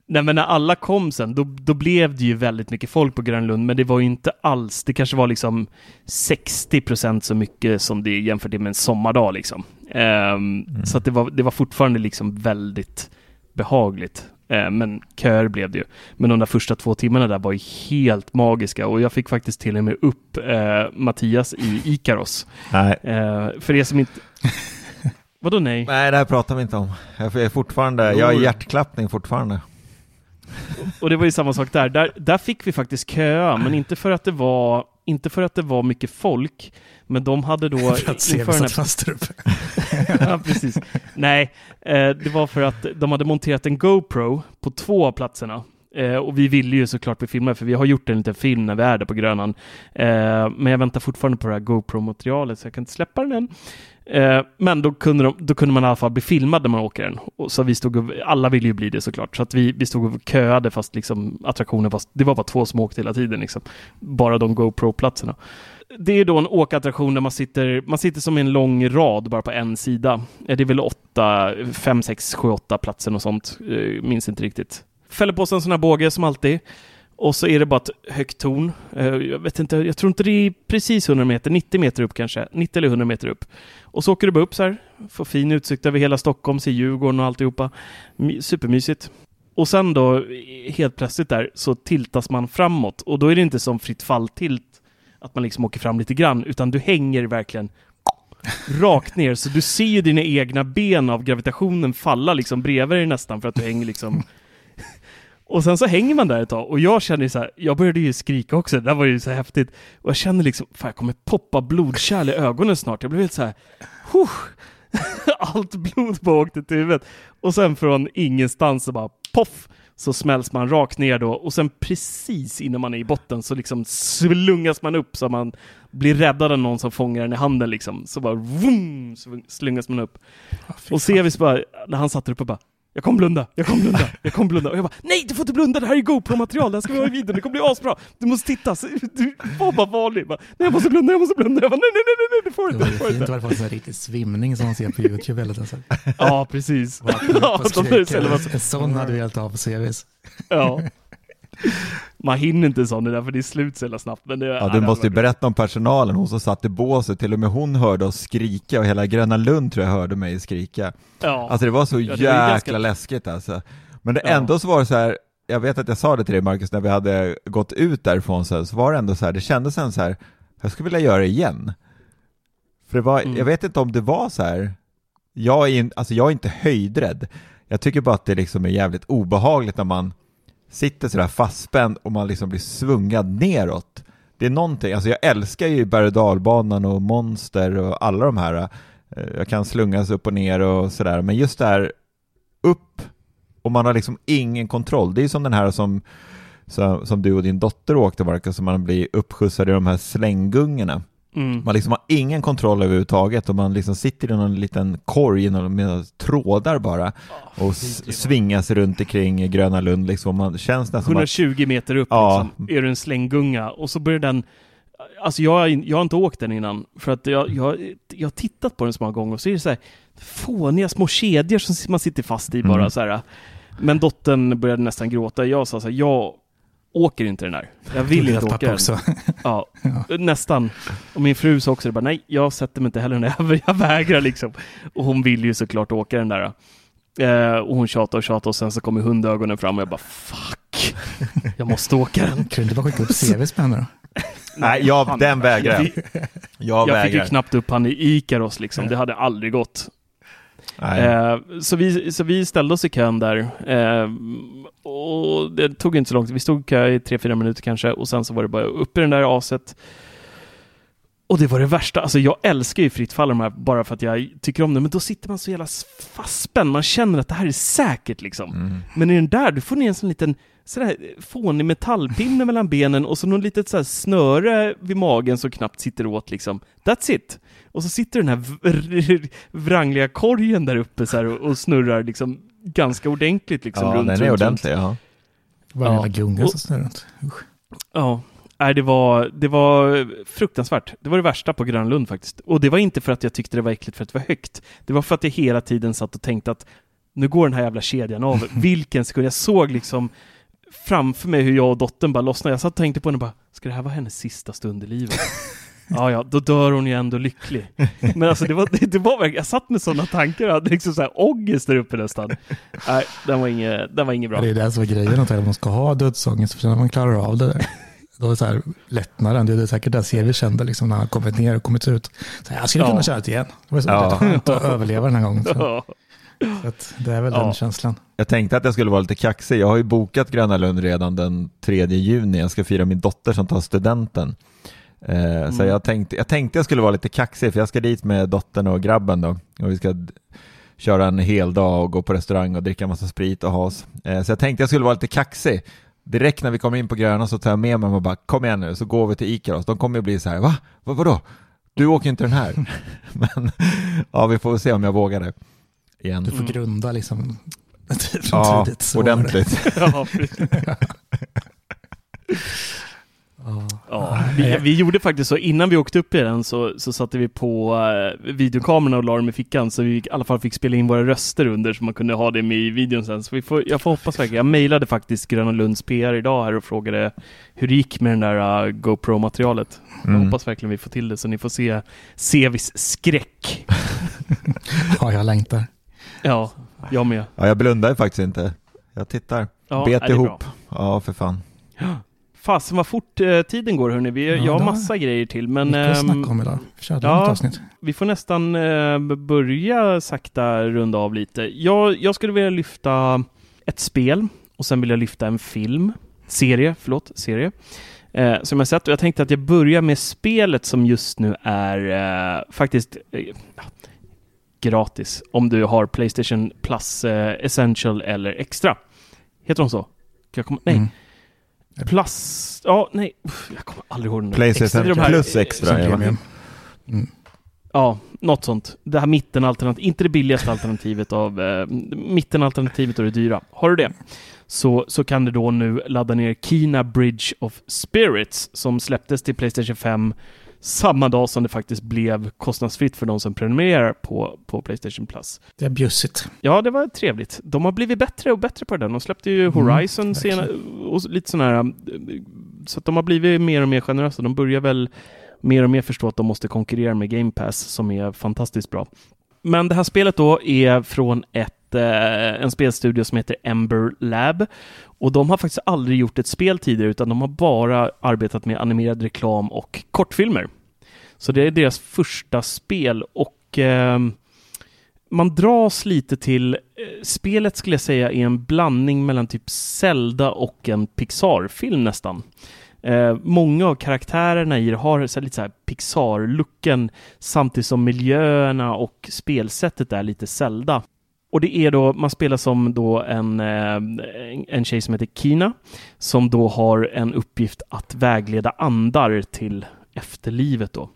S1: Nej, men när alla kom sen, då, då blev det ju väldigt mycket folk på Grönlund, men det var ju inte alls, det kanske var liksom 60 procent så mycket som det jämfört med en sommardag liksom. Ehm, Så att det var, det var fortfarande liksom väldigt behagligt. Ehm, men köer blev det ju. Men de där första två timmarna där var ju helt magiska och jag fick faktiskt till och med upp eh, Mattias i Ikaros.
S2: Nej.
S1: Eh, för er som inte... Vadå nej?
S2: Nej, det här pratar vi inte om. Jag är fortfarande, jag har hjärtklappning fortfarande.
S1: Och det var ju samma sak där. där. Där fick vi faktiskt köa, men inte för att det var, inte för att det var mycket folk, men de hade då...
S3: För att se
S1: den
S3: satt
S1: här-
S3: fast uppe.
S1: ja, precis. Nej, eh, det var för att de hade monterat en GoPro på två av platserna. Eh, och vi ville ju såklart bli filmade, för vi har gjort en liten film när vi är där på Grönan. Eh, men jag väntar fortfarande på det här GoPro-materialet, så jag kan inte släppa den än. Eh, men då kunde, de, då kunde man i alla fall bli filmad när man åker den. Och så vi stod och, alla ville ju bli det såklart, så att vi, vi stod och köade fast liksom attraktionen fast det var bara två som åkte hela tiden liksom. Bara de GoPro-platserna. Det är då en åkattraktion där man sitter, man sitter som i en lång rad bara på en sida. Eh, det är väl åtta, fem, sex, sju, åtta platser och sånt. Eh, minns inte riktigt. Fäller på sig en sån här båge som alltid. Och så är det bara ett högt torn. Eh, jag vet inte, jag tror inte det är precis 100 meter, 90 meter upp kanske. 90 eller 100 meter upp. Och så åker du bara upp så här. Får fin utsikt över hela Stockholm, ser Djurgården och alltihopa. Supermysigt. Och sen då, helt plötsligt där, så tiltas man framåt. Och då är det inte som fritt fall-tilt. att man liksom åker fram lite grann, utan du hänger verkligen rakt ner. Så du ser ju dina egna ben av gravitationen falla liksom bredvid dig nästan, för att du hänger liksom och sen så hänger man där ett tag och jag känner så här, jag började ju skrika också, det var ju så häftigt. Och jag känner liksom, fan jag kommer poppa blodkärl i ögonen snart. Jag blev helt så här, huh. Allt blod bara åkte till huvudet. Och sen från ingenstans så bara poff så smälls man rakt ner då och sen precis innan man är i botten så liksom slungas man upp så man blir räddad av någon som fångar den i handen liksom. Så bara vroom, så slungas man upp. och Sevis bara, när han satt där uppe bara jag kommer blunda, jag kommer blunda, jag kommer blunda. Och jag bara, nej du får inte blunda, det här är GoPro-material, det här ska vi ha i videon, det kommer bli asbra. Du måste titta. Du var bara vanlig. Bara, nej jag måste blunda, jag måste blunda. Jag bara, nej, nej, nej, nej, du får inte.
S3: Det var ju fint att det var en riktig svimning som man ser på YouTube hela tiden.
S1: Ja, precis.
S3: Ja, en sån hade vi helt av på CVs.
S1: Ja. Man hinner inte sån det där för det är slut så jävla snabbt. Men det,
S2: ja, du måste ju berätta om personalen, hon som satt i båset, till och med hon hörde oss skrika och hela Gröna Lund tror jag hörde mig skrika.
S1: Ja.
S2: Alltså det var så ja, det jäkla ganska... läskigt alltså. Men det ja. ändå så var det så här, jag vet att jag sa det till dig Marcus när vi hade gått ut därifrån så, så var det ändå så här, det kändes sen så här, jag skulle vilja göra det igen. För det var, mm. jag vet inte om det var så här, jag är, in, alltså jag är inte höjdrädd, jag tycker bara att det liksom är jävligt obehagligt när man sitter sådär fastspänd och man liksom blir svungad neråt. Det är någonting, alltså jag älskar ju berg och dalbanan och monster och alla de här. Eh, jag kan slungas upp och ner och sådär, men just det här upp och man har liksom ingen kontroll. Det är som den här som, som, som du och din dotter åkte Marcus, som man blir uppskjutsad i de här slänggungorna. Mm. Man liksom har ingen kontroll överhuvudtaget och man liksom sitter i någon liten korg med trådar bara och oh, svingas runt omkring Gröna Lund liksom. Man känns nästan
S1: 120 att... meter upp ja. liksom, är du en slänggunga och så börjar den Alltså jag, jag har inte åkt den innan för att jag, jag, jag har tittat på den så många gånger och så är det så här fåniga små kedjor som man sitter fast i bara mm. så här. Men dottern började nästan gråta. Jag sa så här, jag åker inte den där. Jag vill inte åka den. Också. Ja, ja, nästan. Och min fru sa också det bara, nej, jag sätter mig inte heller ner. Jag vägrar liksom. Och hon vill ju såklart åka den där. Eh, och hon tjatade och tjatade och sen så kommer hundögonen fram och jag bara, fuck. Jag måste åka den. Kan
S3: du inte bara skicka upp CVs henne då?
S2: Nej, jag, den vägrar jag.
S1: Jag, jag fick ju knappt upp han i Ikaros liksom. Det hade aldrig gått. Eh, så, vi, så vi ställde oss i kön där. Eh, och det tog inte så långt. Vi stod i kö i tre, fyra minuter kanske och sen så var det bara upp i den där aset. Och det var det värsta. Alltså jag älskar ju fritt fall de här bara för att jag tycker om det. Men då sitter man så jävla fastspänd. Man känner att det här är säkert liksom. Mm. Men i den där, du får ner en sån liten sådär fånig metallpinne mellan benen och så någon litet så snöre vid magen som knappt sitter åt liksom. That's it! Och så sitter den här vrangliga korgen där uppe så och, och, snurrar liksom ganska ordentligt liksom.
S2: Ja,
S1: runt,
S2: den är runt, ordentlig, runt. ja.
S3: Bara ja. gunga som snurrar runt.
S1: Ja. Nej, det var, det var fruktansvärt. Det var det värsta på Grönlund faktiskt. Och det var inte för att jag tyckte det var äckligt för att det var högt. Det var för att jag hela tiden satt och tänkte att nu går den här jävla kedjan av. Vilken sekund. Jag såg liksom framför mig hur jag och dottern bara lossnade. Jag satt och tänkte på henne och bara, ska det här vara hennes sista stund i livet? ja, ja, då dör hon ju ändå lycklig. Men alltså det var, det, det var jag satt med sådana tankar, jag hade liksom så här ångest där uppe nästan. Nej, den var inget, den var inget bra.
S3: Det är det som är grejen, att man ska ha dödsångest, för när man klarar av det där. Då är det så här lättnaden, det är säkert ser vi kände liksom när han kommit ner och kommit ut. Så här, jag skulle kunna ja. köra det igen. Det var så ja. skönt att överleva den här gången. Så. Så det är väl ja. den känslan.
S2: Jag tänkte att jag skulle vara lite kaxig. Jag har ju bokat Gröna Lund redan den 3 juni. Jag ska fira min dotter som tar studenten. Eh, mm. Så jag tänkte, jag tänkte jag skulle vara lite kaxig för jag ska dit med dottern och grabben då. Och vi ska köra en hel dag och gå på restaurang och dricka massa sprit och ha oss. Eh, så jag tänkte jag skulle vara lite kaxig. Direkt när vi kommer in på Gröna så tar jag med mig och bara kom igen nu så går vi till Ikaros. De kommer ju bli så här, va? va vadå? Du åker inte den här. Men ja, vi får se om jag vågar det
S3: igen. Du får grunda liksom
S2: ja, tidigt. ordentligt. ja,
S1: Ja, vi, vi, gjorde faktiskt så, innan vi åkte upp i den så, så satte vi på uh, videokamerorna och la dem i fickan så vi i alla fall fick spela in våra röster under så man kunde ha det med i videon sen. Så vi får, jag får hoppas verkligen. Jag mejlade faktiskt Gröna Lunds PR idag här och frågade hur det gick med den där uh, GoPro-materialet. Mm. Jag hoppas verkligen vi får till det så ni får se Sevis skräck.
S3: ja, jag längtar.
S1: Ja, jag med.
S2: Ja, jag blundar faktiskt inte. Jag tittar. Ja, Bet ihop. Ja, för fan.
S1: Fasen vad fort eh, tiden går hörni. Vi, ja, jag har massa grejer till. Men,
S3: mycket att snacka om idag. Ja, avsnitt.
S1: Vi får nästan eh, börja sakta runda av lite. Jag, jag skulle vilja lyfta ett spel och sen vill jag lyfta en film, serie, förlåt, serie, eh, som jag sett. Och jag tänkte att jag börjar med spelet som just nu är eh, faktiskt eh, gratis om du har Playstation Plus eh, Essential eller Extra. Heter de så? Jag komma? Nej.
S3: Mm.
S1: Plus... Ja, nej. Jag kommer aldrig ihåg den.
S2: Playstation
S1: Extra,
S2: plus extra. Ja.
S3: premium. Mm.
S1: Ja, något sånt. Det här mittenalternativet, inte det billigaste alternativet av eh, mittenalternativet och det dyra. Har du det så, så kan du då nu ladda ner Kina Bridge of Spirits som släpptes till Playstation 5 samma dag som det faktiskt blev kostnadsfritt för de som prenumererar på, på Playstation Plus.
S3: Det är bjussigt.
S1: Ja, det var trevligt. De har blivit bättre och bättre på den. De släppte ju
S3: Mm,
S1: Horizon
S3: verkligen.
S1: senare och lite sådana här... Så att de har blivit mer och mer generösa. De börjar väl mer och mer förstå att de måste konkurrera med Game Pass som är fantastiskt bra. Men det här spelet då är från ett, eh, en spelstudio som heter Ember Lab. Och de har faktiskt aldrig gjort ett spel tidigare utan de har bara arbetat med animerad reklam och kortfilmer. Så det är deras första spel och eh, man dras lite till, eh, spelet skulle jag säga är en blandning mellan typ Zelda och en Pixar-film nästan. Eh, många av karaktärerna i det har så här, lite så här Pixar-looken samtidigt som miljöerna och spelsättet är lite Zelda. Och det är då, man spelar som då en, eh, en tjej som heter Kina som då har en uppgift att vägleda andar till efterlivet då.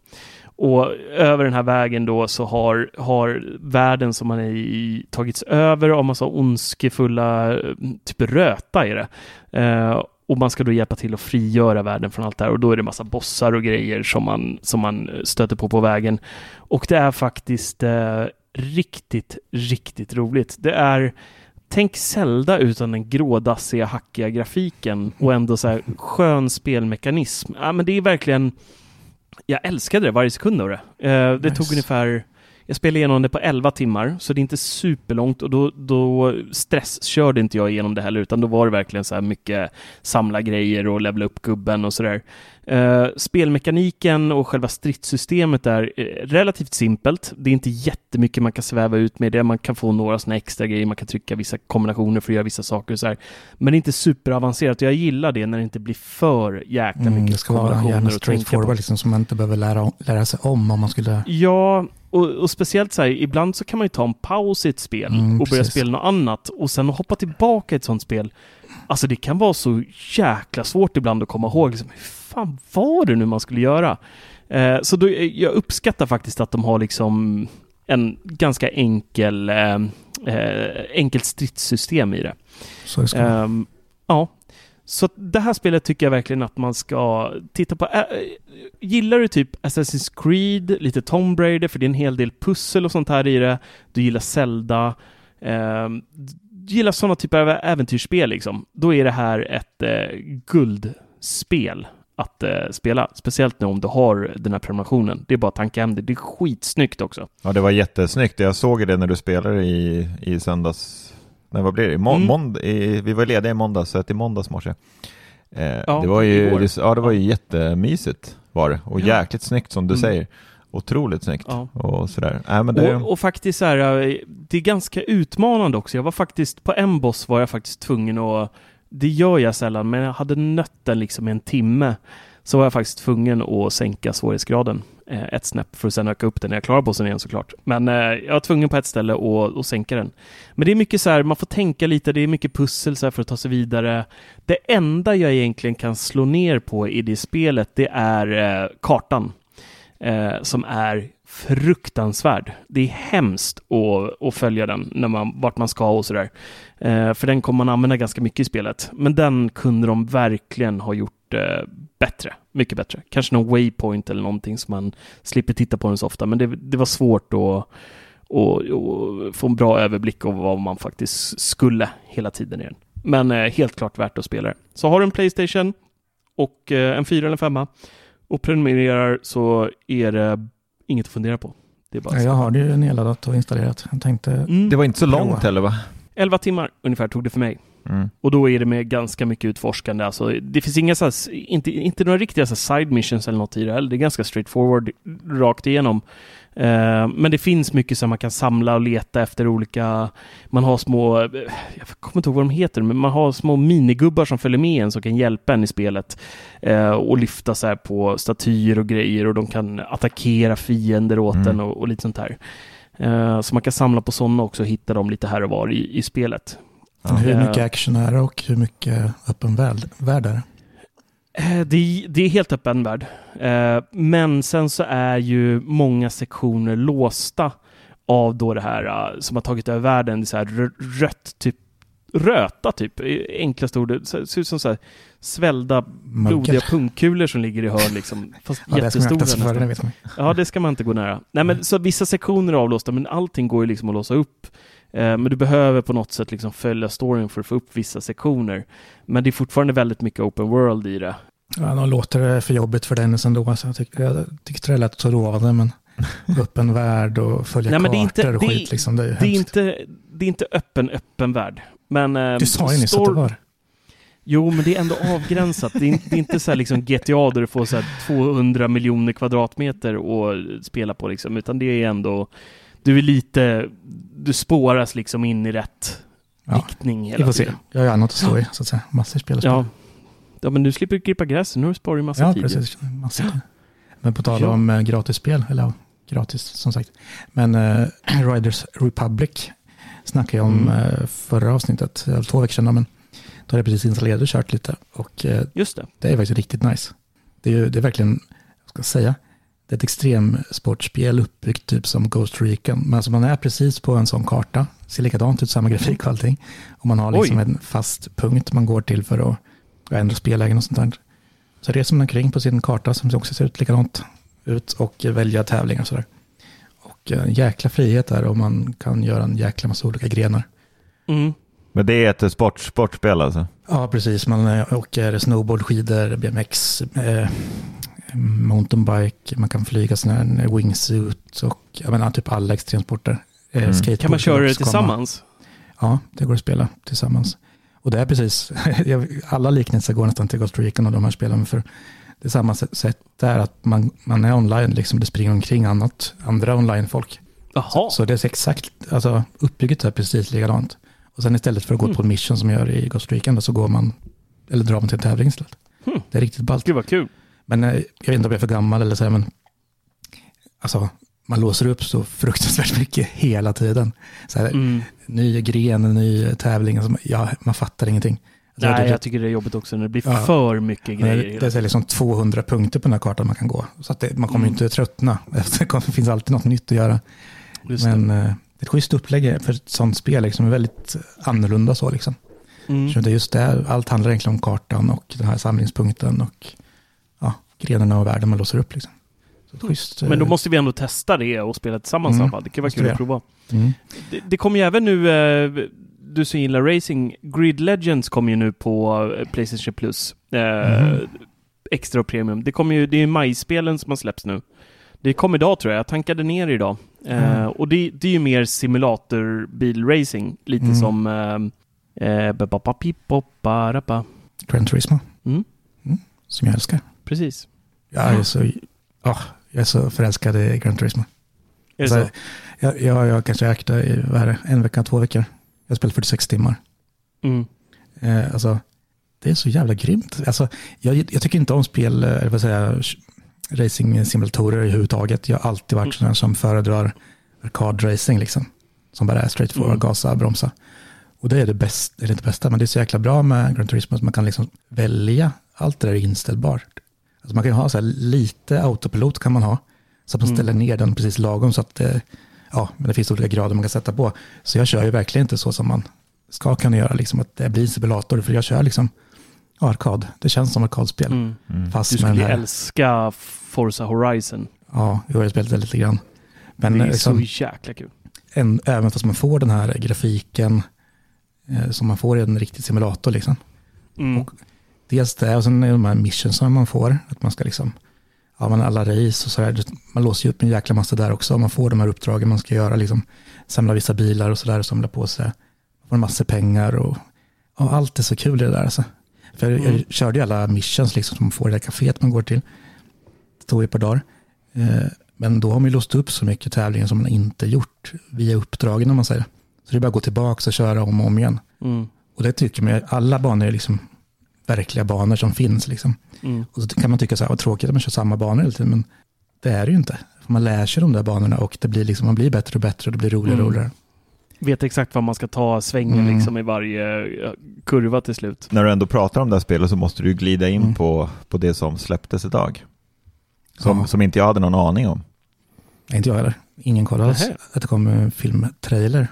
S1: Och över den här vägen då så har, har världen som man är i tagits över av massa ondskefulla, eh, typ röta är det. Eh, och man ska då hjälpa till att frigöra världen från allt det här och då är det massa bossar och grejer som man, som man stöter på på vägen. Och det är faktiskt eh, riktigt, riktigt roligt. Det är Tänk Zelda utan den grådassiga, hackiga grafiken och ändå så här skön spelmekanism. Ja, men det är verkligen jag älskade det varje sekund av det. Eh, det
S3: Nice.
S1: tog ungefär, jag spelade igenom det på 11 timmar, så det är inte superlångt och då, då stresskörde inte jag igenom det heller, utan då var det verkligen så här mycket samla grejer och levela upp gubben och sådär. Eh, spelmekaniken och själva stridssystemet är eh, relativt simpelt. Det är inte jättemycket man kan sväva ut med det. Man kan få några sådana extra grejer, man kan trycka vissa kombinationer för att göra vissa saker och så här. Men det är inte superavancerat och jag gillar det när det inte blir för jäkla
S3: Mm,
S1: mycket
S3: det ska vara gärna
S1: att tänka
S3: straight
S1: på.
S3: forward, liksom, som man inte behöver lära, lära sig om om man skulle...
S1: Ja, och, och speciellt så här, ibland så kan man ju ta en paus i ett spel
S3: Mm,
S1: och börja
S3: precis.
S1: spela något annat och sen hoppa tillbaka i ett sånt spel. Alltså det kan vara så jäkla svårt ibland att komma ihåg, liksom, hur fan var det nu man skulle göra? Eh, så då, jag uppskattar faktiskt att de har liksom en ganska enkel, eh, eh, enkelt stridssystem i det.
S3: Så det ska.
S1: Ehm, ja, så det här spelet tycker jag verkligen att man ska titta på. Gillar du typ Assassin's Creed, lite Tomb Raider, för det är en hel del pussel och sånt här i det. Du gillar Zelda. Ehm, du gillar sådana typer av äventyrsspel liksom. Då är det här ett eh, guldspel att eh, spela. Speciellt nu om du har den här prenumerationen. Det är bara att tanka hem det. Det är skitsnyggt också.
S2: Ja, det var jättesnyggt. Jag såg det när du spelade i, i söndags. Nej, vad blir det? Må,
S1: Mm.
S2: månd, i, vi var lediga i måndags, så att i måndags morse. Eh,
S1: Ja,
S2: det var ju, det, ja, det var ju jättemysigt var det. Och
S1: Ja.
S2: jäkligt snyggt som du
S1: Mm.
S2: säger. Otroligt snyggt.
S1: Ja.
S2: Och sådär. Nej, men det,
S1: Och, och faktiskt så här, eh, det är ganska utmanande också. Jag var faktiskt, på en boss var jag faktiskt tvungen att, det gör jag sällan, men jag hade nött den liksom i en timme. Så var jag faktiskt tvungen att sänka svårighetsgraden Eh, ett snäpp för att sen öka upp den när jag klarar bossen igen såklart. Men eh, jag var tvungen på ett ställe att, sänka den. Men det är mycket så här, man får tänka lite, det är mycket pussel så här för att ta sig vidare. Det enda jag egentligen kan slå ner på i det spelet, det är eh, kartan eh, som är fruktansvärd. Det är hemskt att, att följa den, när man, vart man ska och sådär. Eh, för den kommer man använda ganska mycket i spelet. Men den kunde de verkligen ha gjort eh, bättre. Mycket bättre. Kanske någon waypoint eller någonting som man slipper titta på den så ofta. Men det, det var svårt att och, och få en bra överblick av vad man faktiskt skulle hela tiden i den. Men eh, helt klart värt att spela det. Så har du en Playstation och eh, en 4 eller 5 och prenumererar så är det inget att fundera på. Det är bara
S3: Ja, jag har det ju nedladdat och installerat. Jag tänkte...
S1: Mm.
S2: det var inte så långt heller va?
S1: 11 timmar ungefär tog det för mig.
S2: Mm.
S1: Och då är det med ganska mycket utforskande. Alltså, det finns inga så inte, inte några riktiga så side missions eller något i det heller. Det är ganska straightforward rakt igenom. Eh, men det finns mycket som man kan samla och leta efter olika... Man har små... eh, Jag kommer inte ihåg vad de heter, men man har små minigubbar som följer med en som kan hjälpa en i spelet. Eh, och lyfta så här på statyer och grejer och de kan attackera fiender åt
S2: Mm.
S1: en och, och lite sånt här. Eh, så man kan samla på sådana också och hitta dem lite här och var i, i spelet.
S3: Hur
S1: Eh,
S3: mycket action är det och hur mycket öppen värld, värld är det?
S1: Eh, Det är, det är helt öppen värld. Eh, Men sen så är ju många sektioner låsta av då det här eh, som har tagit över världen. Det är så här rö- rött, typ röta typ, enklaste ordet. Så- Ser ut som så här svällda blodiga
S3: Muggar.
S1: pungkulor som ligger i hörn liksom. Fast
S3: Ja, det ska man
S1: jättestora
S3: sig för, det vet man.
S1: Ja, det ska man inte gå nära. Nej, men så vissa sektioner är avlåsta, men allting går ju liksom att låsa upp. Eh, Men du behöver på något sätt liksom följa storyn för att få upp vissa sektioner. Men det är fortfarande väldigt mycket open world i det.
S3: Ja, de låter det för jobbigt för Dennis ändå. Så jag, tycker, jag tyckte det lät så lovande, men öppen värld och följa
S1: Nej, men det är
S3: kartor
S1: inte-
S3: och
S1: det
S3: skit liksom. Det är,
S1: Det är, inte, det är inte öppen, öppen värld. Men, eh,
S3: Du sa ju nyss att det var.
S1: Jo, men det är ändå avgränsat. Det är, inte- det är inte så här liksom GTA där du får så här 200 miljoner kvadratmeter att spela på, liksom, utan det är ändå... Du är lite... Du spåras liksom in i rätt
S3: Ja,
S1: riktning
S3: Vi
S1: hela
S3: får se.
S1: tiden.
S3: Jag har annat att stå i, så att säga. Massor spel att spela.
S1: Ja. ja, men du slipper klippa gräs. Nu har du massa
S3: Ja,
S1: tid.
S3: precis. Massor. Men på tal
S1: Ja.
S3: om eh, gratisspel, eller ja, gratis som sagt. Men eh, Riders Republic snackade jag om
S1: Mm.
S3: eh, förra avsnittet, två veckor sedan. Men då har jag precis installerat och kört lite. Och eh,
S1: Just det.
S3: det är faktiskt riktigt nice. Det är, det är verkligen, vad ska jag säga, det är ett extremsportspel uppbyggt typ som Ghost Recon. Men alltså man är precis på en sån karta, ser likadant ut, samma grafik och allting. Och man har liksom
S1: Oj.
S3: en fast punkt man går till för att ändra spellägen och sånt där. Så reser man omkring på sin karta som också ser ut likadant ut och välja tävlingar och sådär. Och eh, en jäkla frihet där och man kan göra en jäkla massa olika grenar.
S1: Mm.
S2: Men det är ett sport, sportspel alltså?
S3: Ja, precis. Man eh, åker snowboard, skidor, BMX, eh, mountainbike, man kan flyga sån här wingsuit och jag menar typ alla extremsporter. Eh,
S2: Mm.
S1: Kan man köra det tillsammans?
S3: Ja, det går att spela tillsammans. Och det är precis, jag- alla liknelser går nästan till Ghost Recon och de här spelen. För det är samma sätt- där att man, man är online, liksom, det springer omkring annat, andra online-folk.
S1: Jaha.
S3: Så det är exakt, alltså uppbygget är precis likadant. Och sen istället för att gå
S1: Mm.
S3: på en mission som gör i Ghost Recon, så går man, eller drar man till en tävling istället.
S1: Hmm.
S3: Det är riktigt ballt.
S1: Gud vad kul.
S3: Men eh, jag vet inte om jag är för gammal eller så, här, men alltså, man låser upp så fruktansvärt mycket hela tiden. Så här,
S1: Mm.
S3: Ny gren, ny tävling, alltså, ja, man fattar ingenting. Alltså,
S1: Nej,
S3: det,
S1: jag tycker det är jobbigt också när det blir
S3: Ja.
S1: för mycket grejer.
S3: det, det är liksom 200 punkter på den här kartan man kan gå. Så att det, man kommer
S1: Mm.
S3: inte tröttna. Det finns alltid något nytt att göra.
S1: Just
S3: Men
S1: det.
S3: eh, det ett schysst upplägg för ett sånt spel, liksom, är väldigt annorlunda så liksom.
S1: Mm.
S3: Så det är just det, allt handlar egentligen om kartan och den här samlingspunkten och grenarna och världen man låser upp liksom. Så ett schysst,
S1: Men då
S3: eh,
S1: måste vi ändå testa det och spela tillsammans
S3: Mm.
S1: fall. Det kan vara kul att prova.
S3: mm.
S1: Det, det kommer ju även nu, eh, du som gillar racing, Grid Legends kommer ju nu på eh, Playstation Plus. Eh,
S3: Mhm.
S1: Extra och premium. Det kommer ju, det är majspelen som har släppts nu. Det kom idag tror jag, jag tankade ner idag. Eh,
S3: Mm.
S1: och det, det är ju mer simulatorbilracing, lite
S3: Mm.
S1: som eh, eh.
S3: Gran Turismo,
S1: Mm,
S3: som jag älskar.
S1: Precis.
S3: Jag är så, ja, jag är så förälskad i Gran Turismo.
S1: Är det
S3: Alltså,
S1: så?
S3: Jag, jag, jag kanske ägt det i vad det, en vecka, två veckor. Jag har spelat 46 timmar.
S1: Mm.
S3: Eh, alltså, det är så jävla grymt. Alltså, jag, jag tycker inte om spel, eh, eller vad säger racing-simulatorer överhuvudtaget. Jag har alltid varit
S1: Mm.
S3: sån som föredrar arkadracing liksom. Som bara är straight forward,
S1: Mm.
S3: gasa, bromsa. Och det är det bästa, eller inte bästa, men det är så jäkla bra med Gran Turismo att man kan liksom välja allt det där är inställbart. Alltså man kan ju ha så här lite autopilot kan man ha. Så att man
S1: Mm.
S3: ställer ner den precis lagom så att det, ja, men det finns olika grader man kan sätta på. Så jag kör ju verkligen inte så som man ska kunna göra, liksom att det blir en simulator. För jag kör liksom ja, arkad. Det känns som arkadspel.
S1: Mm.
S2: Mm.
S3: Fast
S1: Du skulle ju
S3: här,
S1: älska Forza Horizon.
S3: ja, jag har spelat det lite grann. Men
S1: det är
S3: liksom,
S1: så jäkla kul.
S3: en, även fast man får den här grafiken eh, som man får i en riktig simulator liksom.
S1: Mm.
S3: Och dels det och sen är det de här missions som man får. Att man ska liksom, ja men alla race och sådär. Man låser ju upp en jäkla massa där också. Man får de här uppdragen man ska göra liksom. Samla vissa bilar och sådär och samla på sig. Man får massa pengar och Och allt är så kul i det där alltså. För jag,
S1: Mm.
S3: jag körde ju alla missions liksom som man får i det där kaféet man går till. Det tog ju ett par dagar. Eh, men då har man ju låst upp så mycket tävlingar som man inte gjort via uppdragen om man säger. Så det är bara att gå tillbaka och köra om och om igen.
S1: Mm.
S3: Och det tycker man, alla banor är liksom verkliga banor som finns liksom.
S1: Mm.
S3: Och så kan man tycka så här, vad tråkigt att man kör samma banor hela tiden, men det är det ju inte. Man lär sig de där banorna och det blir liksom, man blir bättre och bättre och det blir roligare och
S1: Mm.
S3: roligare.
S1: Vet exakt vad man ska ta svängen
S3: Mm.
S1: liksom i varje eh, kurva till slut.
S2: När du ändå pratar om det här spelet så måste du glida in
S3: Mm.
S2: på, på det som släpptes idag. Som,
S3: Ja.
S2: som inte jag hade någon aning om.
S3: Inte jag heller. Ingen koll alls. Att det kom en filmtrailer.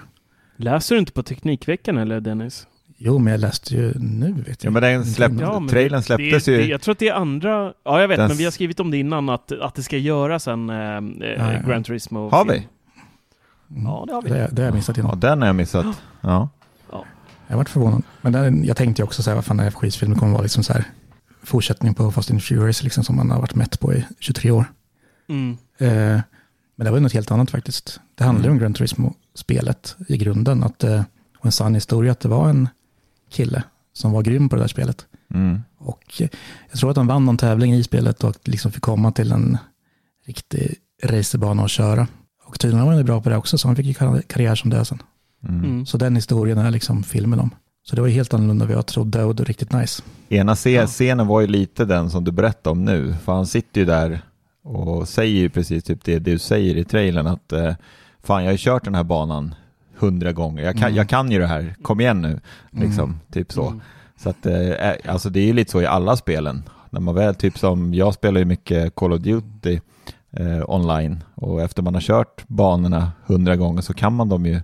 S1: Läser du inte på Teknikveckan eller Dennis?
S3: Jo, men jag läste ju nu vet
S2: Ja,
S3: jag.
S2: men den släpp,
S1: Ja, men
S2: trailern
S1: det,
S2: släpptes
S1: det,
S2: ju.
S1: Det, jag tror att det är andra... Ja, jag vet,
S2: Den
S1: men vi har skrivit om det innan att, att det ska göras en eh, eh,
S3: ja.
S1: Gran Turismo.
S2: Har vi?
S3: Mm.
S1: Ja, det har vi.
S3: Det, det har jag missat
S2: Ja,
S3: innan.
S2: den har jag missat. Ja.
S3: Jag varit förvånad. Men den, jag tänkte ju också så här, vad fan är det för skitfilm? Det kommer vara liksom så här fortsättning på Fast and Furious, liksom som man har varit mätt på i 23 år.
S1: Mm.
S3: Eh, men det var ju något helt annat faktiskt. Det handlar ju om Gran Turismo-spelet i grunden. Att, eh, och en sann historia att det var en kille som var grym på det där spelet.
S2: Mm.
S3: Och eh, jag tror att han vann någon tävling i spelet och liksom fick komma till en riktig racerbana och köra. Och tydligen var han ju bra på det också, så han fick ju kar- karriär som det sen.
S2: Mm.
S1: Mm.
S3: Så den historien är liksom filmen om. Så det var ju helt annorlunda vad jag trodde och det var riktigt nice.
S2: Ena se-
S1: Ja.
S2: scenen var ju lite den som du berättade om nu. För han sitter ju där och säger ju precis typ det du säger i trailern. Att eh, fan, jag har ju kört den här banan hundra gånger. Jag kan,
S3: Mm.
S2: jag kan ju det här. Kom igen nu. Liksom, typ så.
S1: Mm.
S2: Så att, eh, alltså det är ju lite så i alla spelen. När man väl, typ som, jag spelar ju mycket Call of Duty eh, online och efter man har kört banorna hundra gånger så kan man dem ju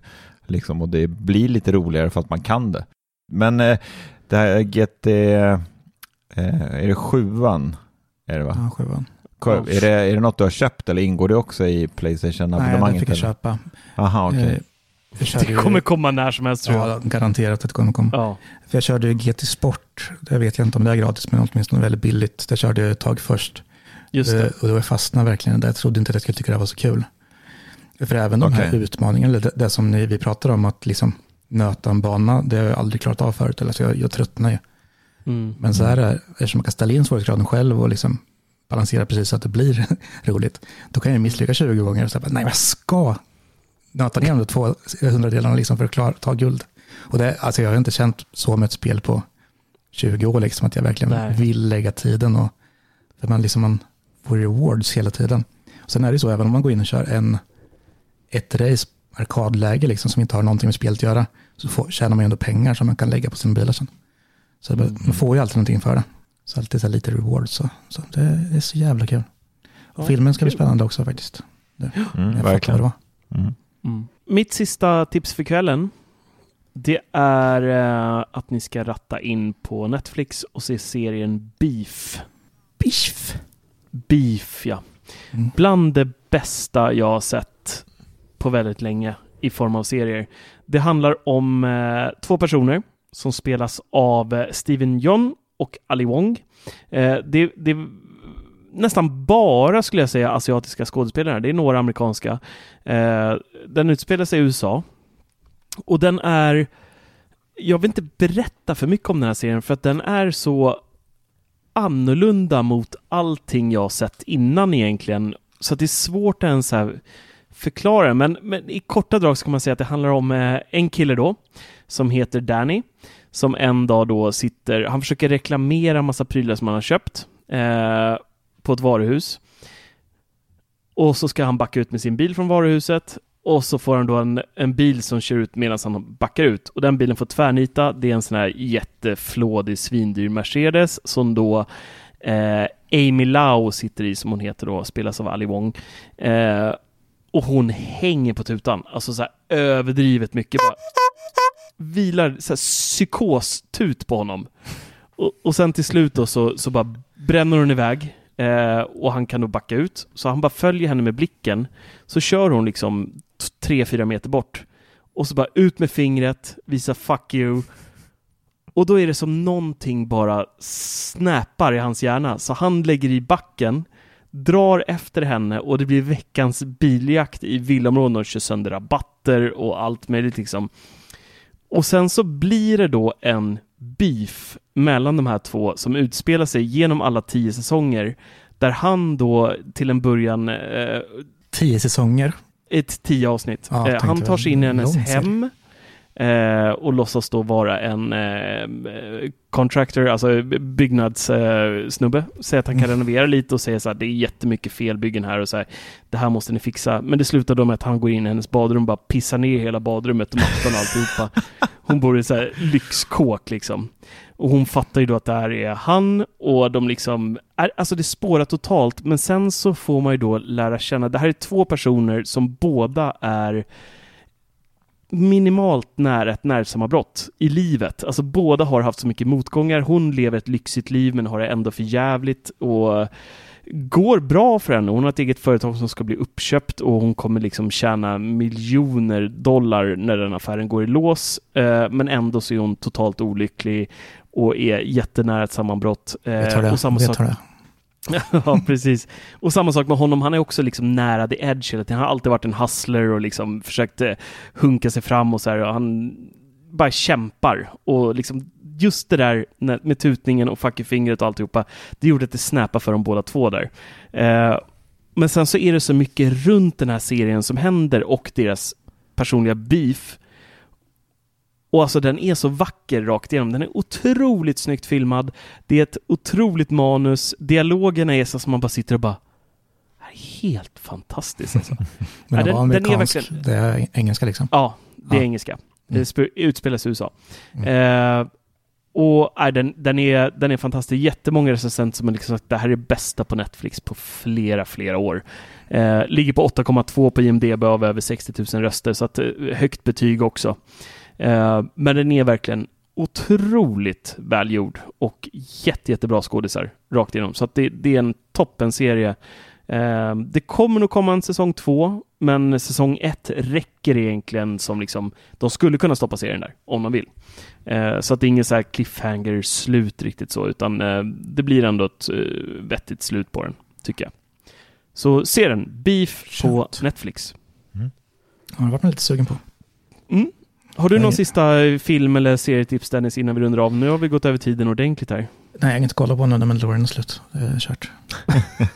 S2: liksom och det blir lite roligare för att man kan det. Men eh, det här GT, eh, är det sjuan? Är det va?
S3: Ja, sjuan.
S2: Är, det, är det något du har köpt eller ingår det också i
S3: Nej,
S2: Playstation-abonnemanget?
S3: den fick jag köpa.
S2: Aha, okej.
S3: Eh,
S1: Det
S3: ju-
S1: kommer komma när som helst tror jag.
S3: Ja, garanterat att det kommer komma.
S1: Ja.
S3: För jag körde ju GT Sport. Det vet jag inte om det är gratis, men åtminstone väldigt billigt. Det körde jag ett tag först.
S1: Just
S3: Eh,
S1: det.
S3: Och då fastnade verkligen där. Jag trodde inte att jag skulle tycka det var så kul. För även de här utmaningarna, eller det, det som ni, vi pratar om, att liksom nöta en bana, det har jag aldrig klarat av förut. Eller så jag, jag tröttnar ju.
S1: Mm.
S3: Men så här är eftersom man kan ställa in svårighetsgraden själv och liksom balansera precis så att det blir roligt, då kan jag misslyckas 20 gånger och säga, nej, jag ska nöta ner de två hundradelarna liksom för att klara, ta guld. Och det, alltså jag har inte känt så med ett spel på 20 år, liksom, att jag verkligen
S1: Nej.
S3: vill lägga tiden. Och, för man, liksom, man får rewards hela tiden. Och sen är det så, även om man går in och kör en, ett race, arkadläge, liksom, som inte har någonting med spelet att göra, så får, tjänar man ju ändå pengar som man kan lägga på sina bilar sen. Så det, man får ju alltid någonting för det. Så alltid så här lite reward. Så, så det, är så jävla kul. Och
S1: Ja,
S3: filmen ska bli
S1: kul.
S3: spännande också faktiskt. Det,
S2: Mm,
S3: jag fattar vad
S2: verkligen.
S3: det var.
S2: Mm.
S1: Mm. Mitt sista tips för kvällen det är eh, att ni ska ratta in på Netflix och se serien Beef.
S3: Biff.
S1: Beef, ja.
S3: Mm.
S1: Bland det bästa jag har sett på väldigt länge i form av serier. Det handlar om eh, två personer som spelas av eh, Steven Yeun och Ali Wong. Eh, det, det nästan bara, skulle jag säga, asiatiska skådespelare. Det är några amerikanska. Eh, den utspelar sig i USA. Och den är... Jag vill inte berätta för mycket om den här serien för att den är så annorlunda mot allting jag har sett innan egentligen. Så att det är svårt att ens här förklara. Men, men i korta drag ska man säga att det handlar om eh, en kille då som heter Danny som en dag då sitter, han försöker reklamera massa prylar som han har köpt eh, på ett varuhus. Och så ska han backa ut med sin bil från varuhuset och så får han då en, en bil som kör ut medan han backar ut. Och den bilen får tvärnita. Det är en sån här jätteflådig svindyr Mercedes som då eh, Amy Lau sitter i, som hon heter då, spelas av Ali Wong. Eh, och hon hänger på tutan, alltså så här överdrivet mycket. Bara vilar så här psykostut på honom. Och, och sen till slut då så, så bara bränner hon iväg eh, och han kan då backa ut. Så han bara följer henne med blicken. Så kör hon liksom t- tre, fyra meter bort. Och så bara ut med fingret, visa fuck you. Och då är det som någonting bara snappar i hans hjärna. Så han lägger i backen, drar efter henne och det blir veckans biljakt i villaområden och kör sönder rabatter och allt möjligt liksom. Och sen så blir det då en beef mellan de här två som utspelar sig genom alla tio säsonger. Där han då till en början... Eh,
S3: tio säsonger?
S1: Ett tio avsnitt.
S3: Ja,
S1: eh, han tar sig in i hennes
S3: lång serie.
S1: Eh, och låtsas då vara en eh, contractor, alltså byggnadssnubbe. Eh, säger att han kan renovera lite och säger så här, det är jättemycket felbyggen här och så här, det här måste ni fixa. Men det slutar då med att han går in i hennes badrum och bara pissar ner hela badrummet och mattan och alltihopa. Hon bor i så här lyxkåk liksom. Och hon fattar ju då att det här är han och de liksom, är, alltså det spårar totalt, men sen så får man ju då lära känna, det här är två personer som båda är minimalt nära ett nervsammanbrott i livet. Alltså båda har haft så mycket motgångar. Hon lever ett lyxigt liv men har det ändå för jävligt och går bra för henne. Hon har ett eget företag som ska bli uppköpt och hon kommer liksom tjäna miljoner dollar när den affären går i lås. Eh, men ändå så är hon totalt olycklig och är jättenära ett sammanbrott. Eh,
S3: Vet vad det är.
S1: och samma sak
S3: vad det
S1: ja, precis. Och samma sak med honom, han är också liksom nära the edge hela tiden. Han har alltid varit en hustler och liksom försökt eh, hunka sig fram och så här. Och han bara kämpar. Och liksom just det där med tutningen och fuck fingret och alltihopa, det gjorde att det snappade för dem båda två där. Eh, men sen så är det så mycket runt den här serien som händer och deras personliga beef. Och alltså den är så vacker rakt igenom. Den är otroligt snyggt filmad. Det är ett otroligt manus. Dialogerna är så som man bara sitter och bara helt fantastiskt alltså.
S3: Men
S1: Ja,
S3: det
S1: den-
S3: var
S1: den är verkligen-
S3: det är engelska liksom.
S1: Ja, det är
S3: Ja.
S1: engelska.
S3: Mm.
S1: Det sp- utspelas i USA. Eh, och nej, den, den, är, den är fantastisk. Jättemånga recensenter som har liksom sagt det här är bästa på Netflix på flera, flera år. Eh, ligger på 8,2 på IMDB av över 60 000 röster, så att, eh, högt betyg också. Eh, men den är verkligen otroligt välgjord och jätte, jättebra skådisar rakt igenom. Så det, det är en toppenserie. Eh, det kommer nog komma en säsong två, men säsong ett räcker egentligen som liksom, de skulle kunna stoppa serien där om man vill. Eh, så att det är ingen så här cliffhanger-slut riktigt så, utan eh, det blir ändå ett eh, vettigt slut på den, tycker jag. Så se den, Beef på
S3: Könt.
S1: Netflix.
S3: Ja, det var man lite sugen på.
S1: Mm. Har du
S3: Nej.
S1: någon sista eh, film eller serietips Dennis innan vi rundar av? Nu har vi gått över tiden ordentligt här.
S3: Nej, jag har inget att kolla på nu när Mandalorian är slut. Är kört.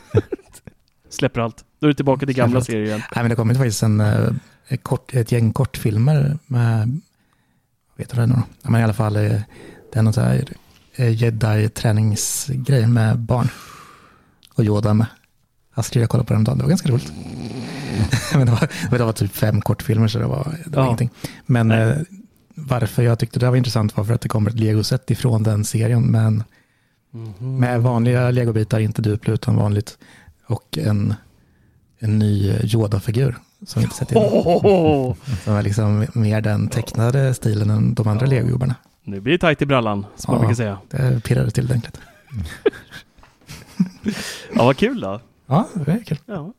S1: Släpper allt. Då är du tillbaka till gamla serier igen.
S3: Nej, men det kommer faktiskt en, eh, kort, ett gäng kortfilmer med, vet du det nu då? Ja, men i alla fall, eh, det är någon så här eh, jedi-träningsgrej med barn. Och Yoda med. Astrid, jag kollade på den dagen, det var ganska roligt. men det var, men det var typ fem kortfilmer så det var, det var
S1: Ja.
S3: ingenting. Men eh, varför jag tyckte det var intressant var för att det kommer ett legoset ifrån den serien. Men
S1: Mhm.
S3: med vanliga legobitar, inte Duplo utan vanligt. Och en, en ny Yoda-figur som vi inte sett innan.
S1: Åh!
S3: Som är liksom mer den tecknade stilen än de andra legogubbarna.
S1: Nu blir det tajt i brallan, som man
S3: Ja.
S1: brukar säga.
S3: Det pirrade till ordentligt.
S1: Ja, vad kul då.
S3: Ja, det är kul.
S1: Ja.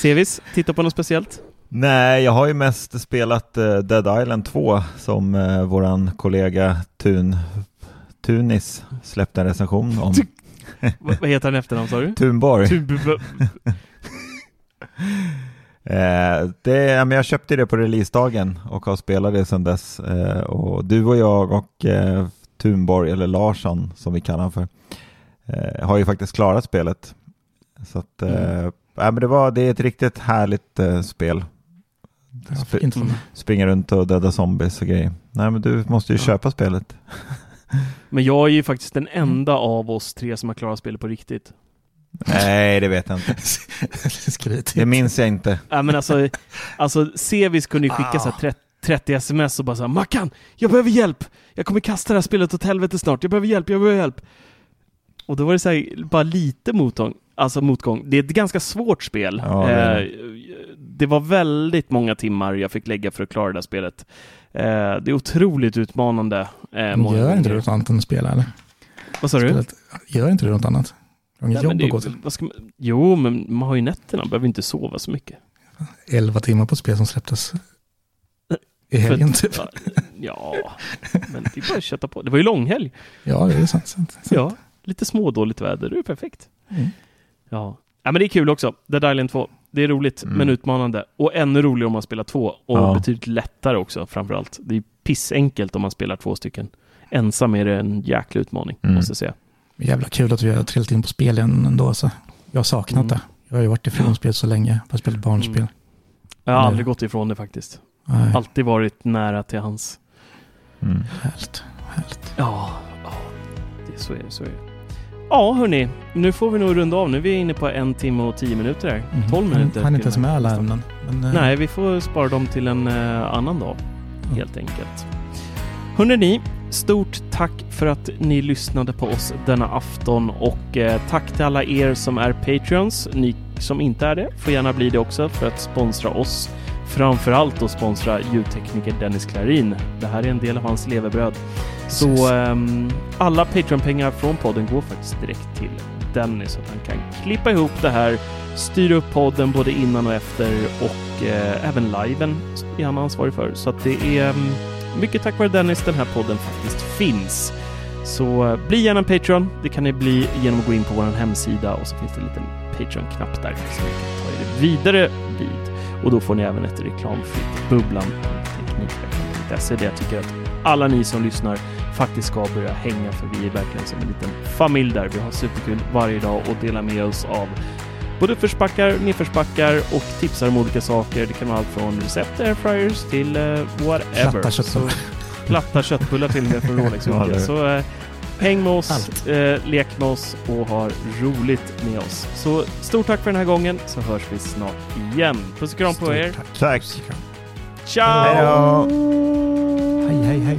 S1: Sevis, titta på något speciellt?
S2: Nej, jag har ju mest spelat eh, Dead Island 2 som uh, våran kollega Tun, Tunis släppte en recension om.
S1: vad, heter han efternamn sa du?
S2: Tunborg.
S1: Tub-
S2: Eh, det, ja, men jag köpte det på releasedagen och har spelat det sedan dess. Eh, och du och jag och eh, Thunborg, eller Larsson som vi kallar honom för, eh, har ju faktiskt klarat spelet. Så att, eh, ja, men det, var, det är ett riktigt härligt eh, spel. Sp- springa runt och döda zombies och grejer. Nej men du måste ju
S1: Ja.
S2: köpa spelet.
S1: Men jag är ju faktiskt den enda av oss tre som har klarat spelet på riktigt.
S2: Nej det vet jag inte. Det minns jag inte.
S1: Ja, men alltså, alltså Sevis kunde ju skicka så här 30, 30 sms och bara så här, Mackan, jag behöver hjälp! Jag kommer kasta det här spelet åt helvete snart, jag behöver hjälp, jag behöver hjälp! Och då var det så här, bara lite motgång, alltså motgång. Det är ett ganska svårt spel.
S2: Ja, det.
S1: Eh, det var väldigt många timmar jag fick lägga för att klara det här spelet. Eh, det är otroligt utmanande. Eh,
S3: gör inte du något annat än att spela eller?
S1: Vad sa du?
S3: Gör inte du något annat? Du har inget jobb
S1: det,
S3: att gå till.
S1: man, jo, men man har ju nätterna, behöver inte sova så mycket.
S3: 11 timmar på ett spel som släpptes i helgen typ.
S1: Ja, men det är bara att kötta på. Det var ju långhelg.
S3: Ja, det är sant. sant, sant.
S1: Ja, lite smådåligt väder, det är perfekt.
S3: Mm.
S1: Ja. ja, men det är kul också. Dead Island 2. Det är roligt,
S2: Mm.
S1: men utmanande. Och ännu roligare om man spelar två. Och
S2: Ja.
S1: betydligt lättare också, framför allt. Det är pissenkelt om man spelar två stycken. ensam är det en jäkla utmaning,
S2: Mm.
S1: måste jag säga.
S3: Jävla kul att vi har trillat in på spel igen ändå. Så. Jag har saknat
S1: Mm.
S3: det. Jag har ju varit ifrån spel så länge. Bara spelat barnspel.
S1: Mm. Jag har aldrig gått ifrån det faktiskt.
S3: Nej,
S1: Alltid varit nära till hans.
S2: Mm.
S3: helt, helt.
S1: Ja, ja det, så är det. Så är det. Ja, hörni. Nu får vi nog runda av. Nu är vi inne på en timme och tio minuter här.
S3: Mm.
S1: 12 minuter.
S3: Han är inte ens med alla ämnen. Men, eh,
S1: Nej, vi får spara dem till en eh, annan dag, helt enkelt. Hörrni, ni, stort tack för att ni lyssnade på oss denna afton och eh, tack till alla er som är Patreons. Ni som inte är det får gärna bli det också för att sponsra oss. Framförallt att sponsra ljudtekniker Dennis Klarin. Det här är en del av hans levebröd. Så ehm, alla Patreon-pengar från podden går faktiskt direkt till Dennis så att han kan klippa ihop det här, styra upp podden både innan och efter och eh, även liven är han ansvarig för. Så att det är mm, mycket tack vare Dennis den här podden faktiskt finns. Så eh, bli gärna en Patreon. Det kan ni bli genom att gå in på vår hemsida och så finns det en liten Patreon-knapp där som ni kan ta er vidare vid. Och då får ni även ett reklamfritt bubblan.teknikveckan.se där jag tycker att alla ni som lyssnar faktiskt ska börja hänga för vi är verkligen som en liten familj där. Vi har superkul varje dag och delar med oss av både uppförsbackar, nedförsbackar och tipsar om olika saker. Det kan vara allt från recept, airfryers till uh, whatever.
S3: Platta köttbullar.
S1: Platta köttbullar till och med från Rolex. Så eh, häng med oss,
S3: Allt.
S1: eh, lek med oss och ha roligt med oss. Så stort tack för den här gången så hörs vi snart igen. Puss och kram på er.
S3: Tack.
S2: Tack.
S1: Ciao!
S3: Hej, hej, hej.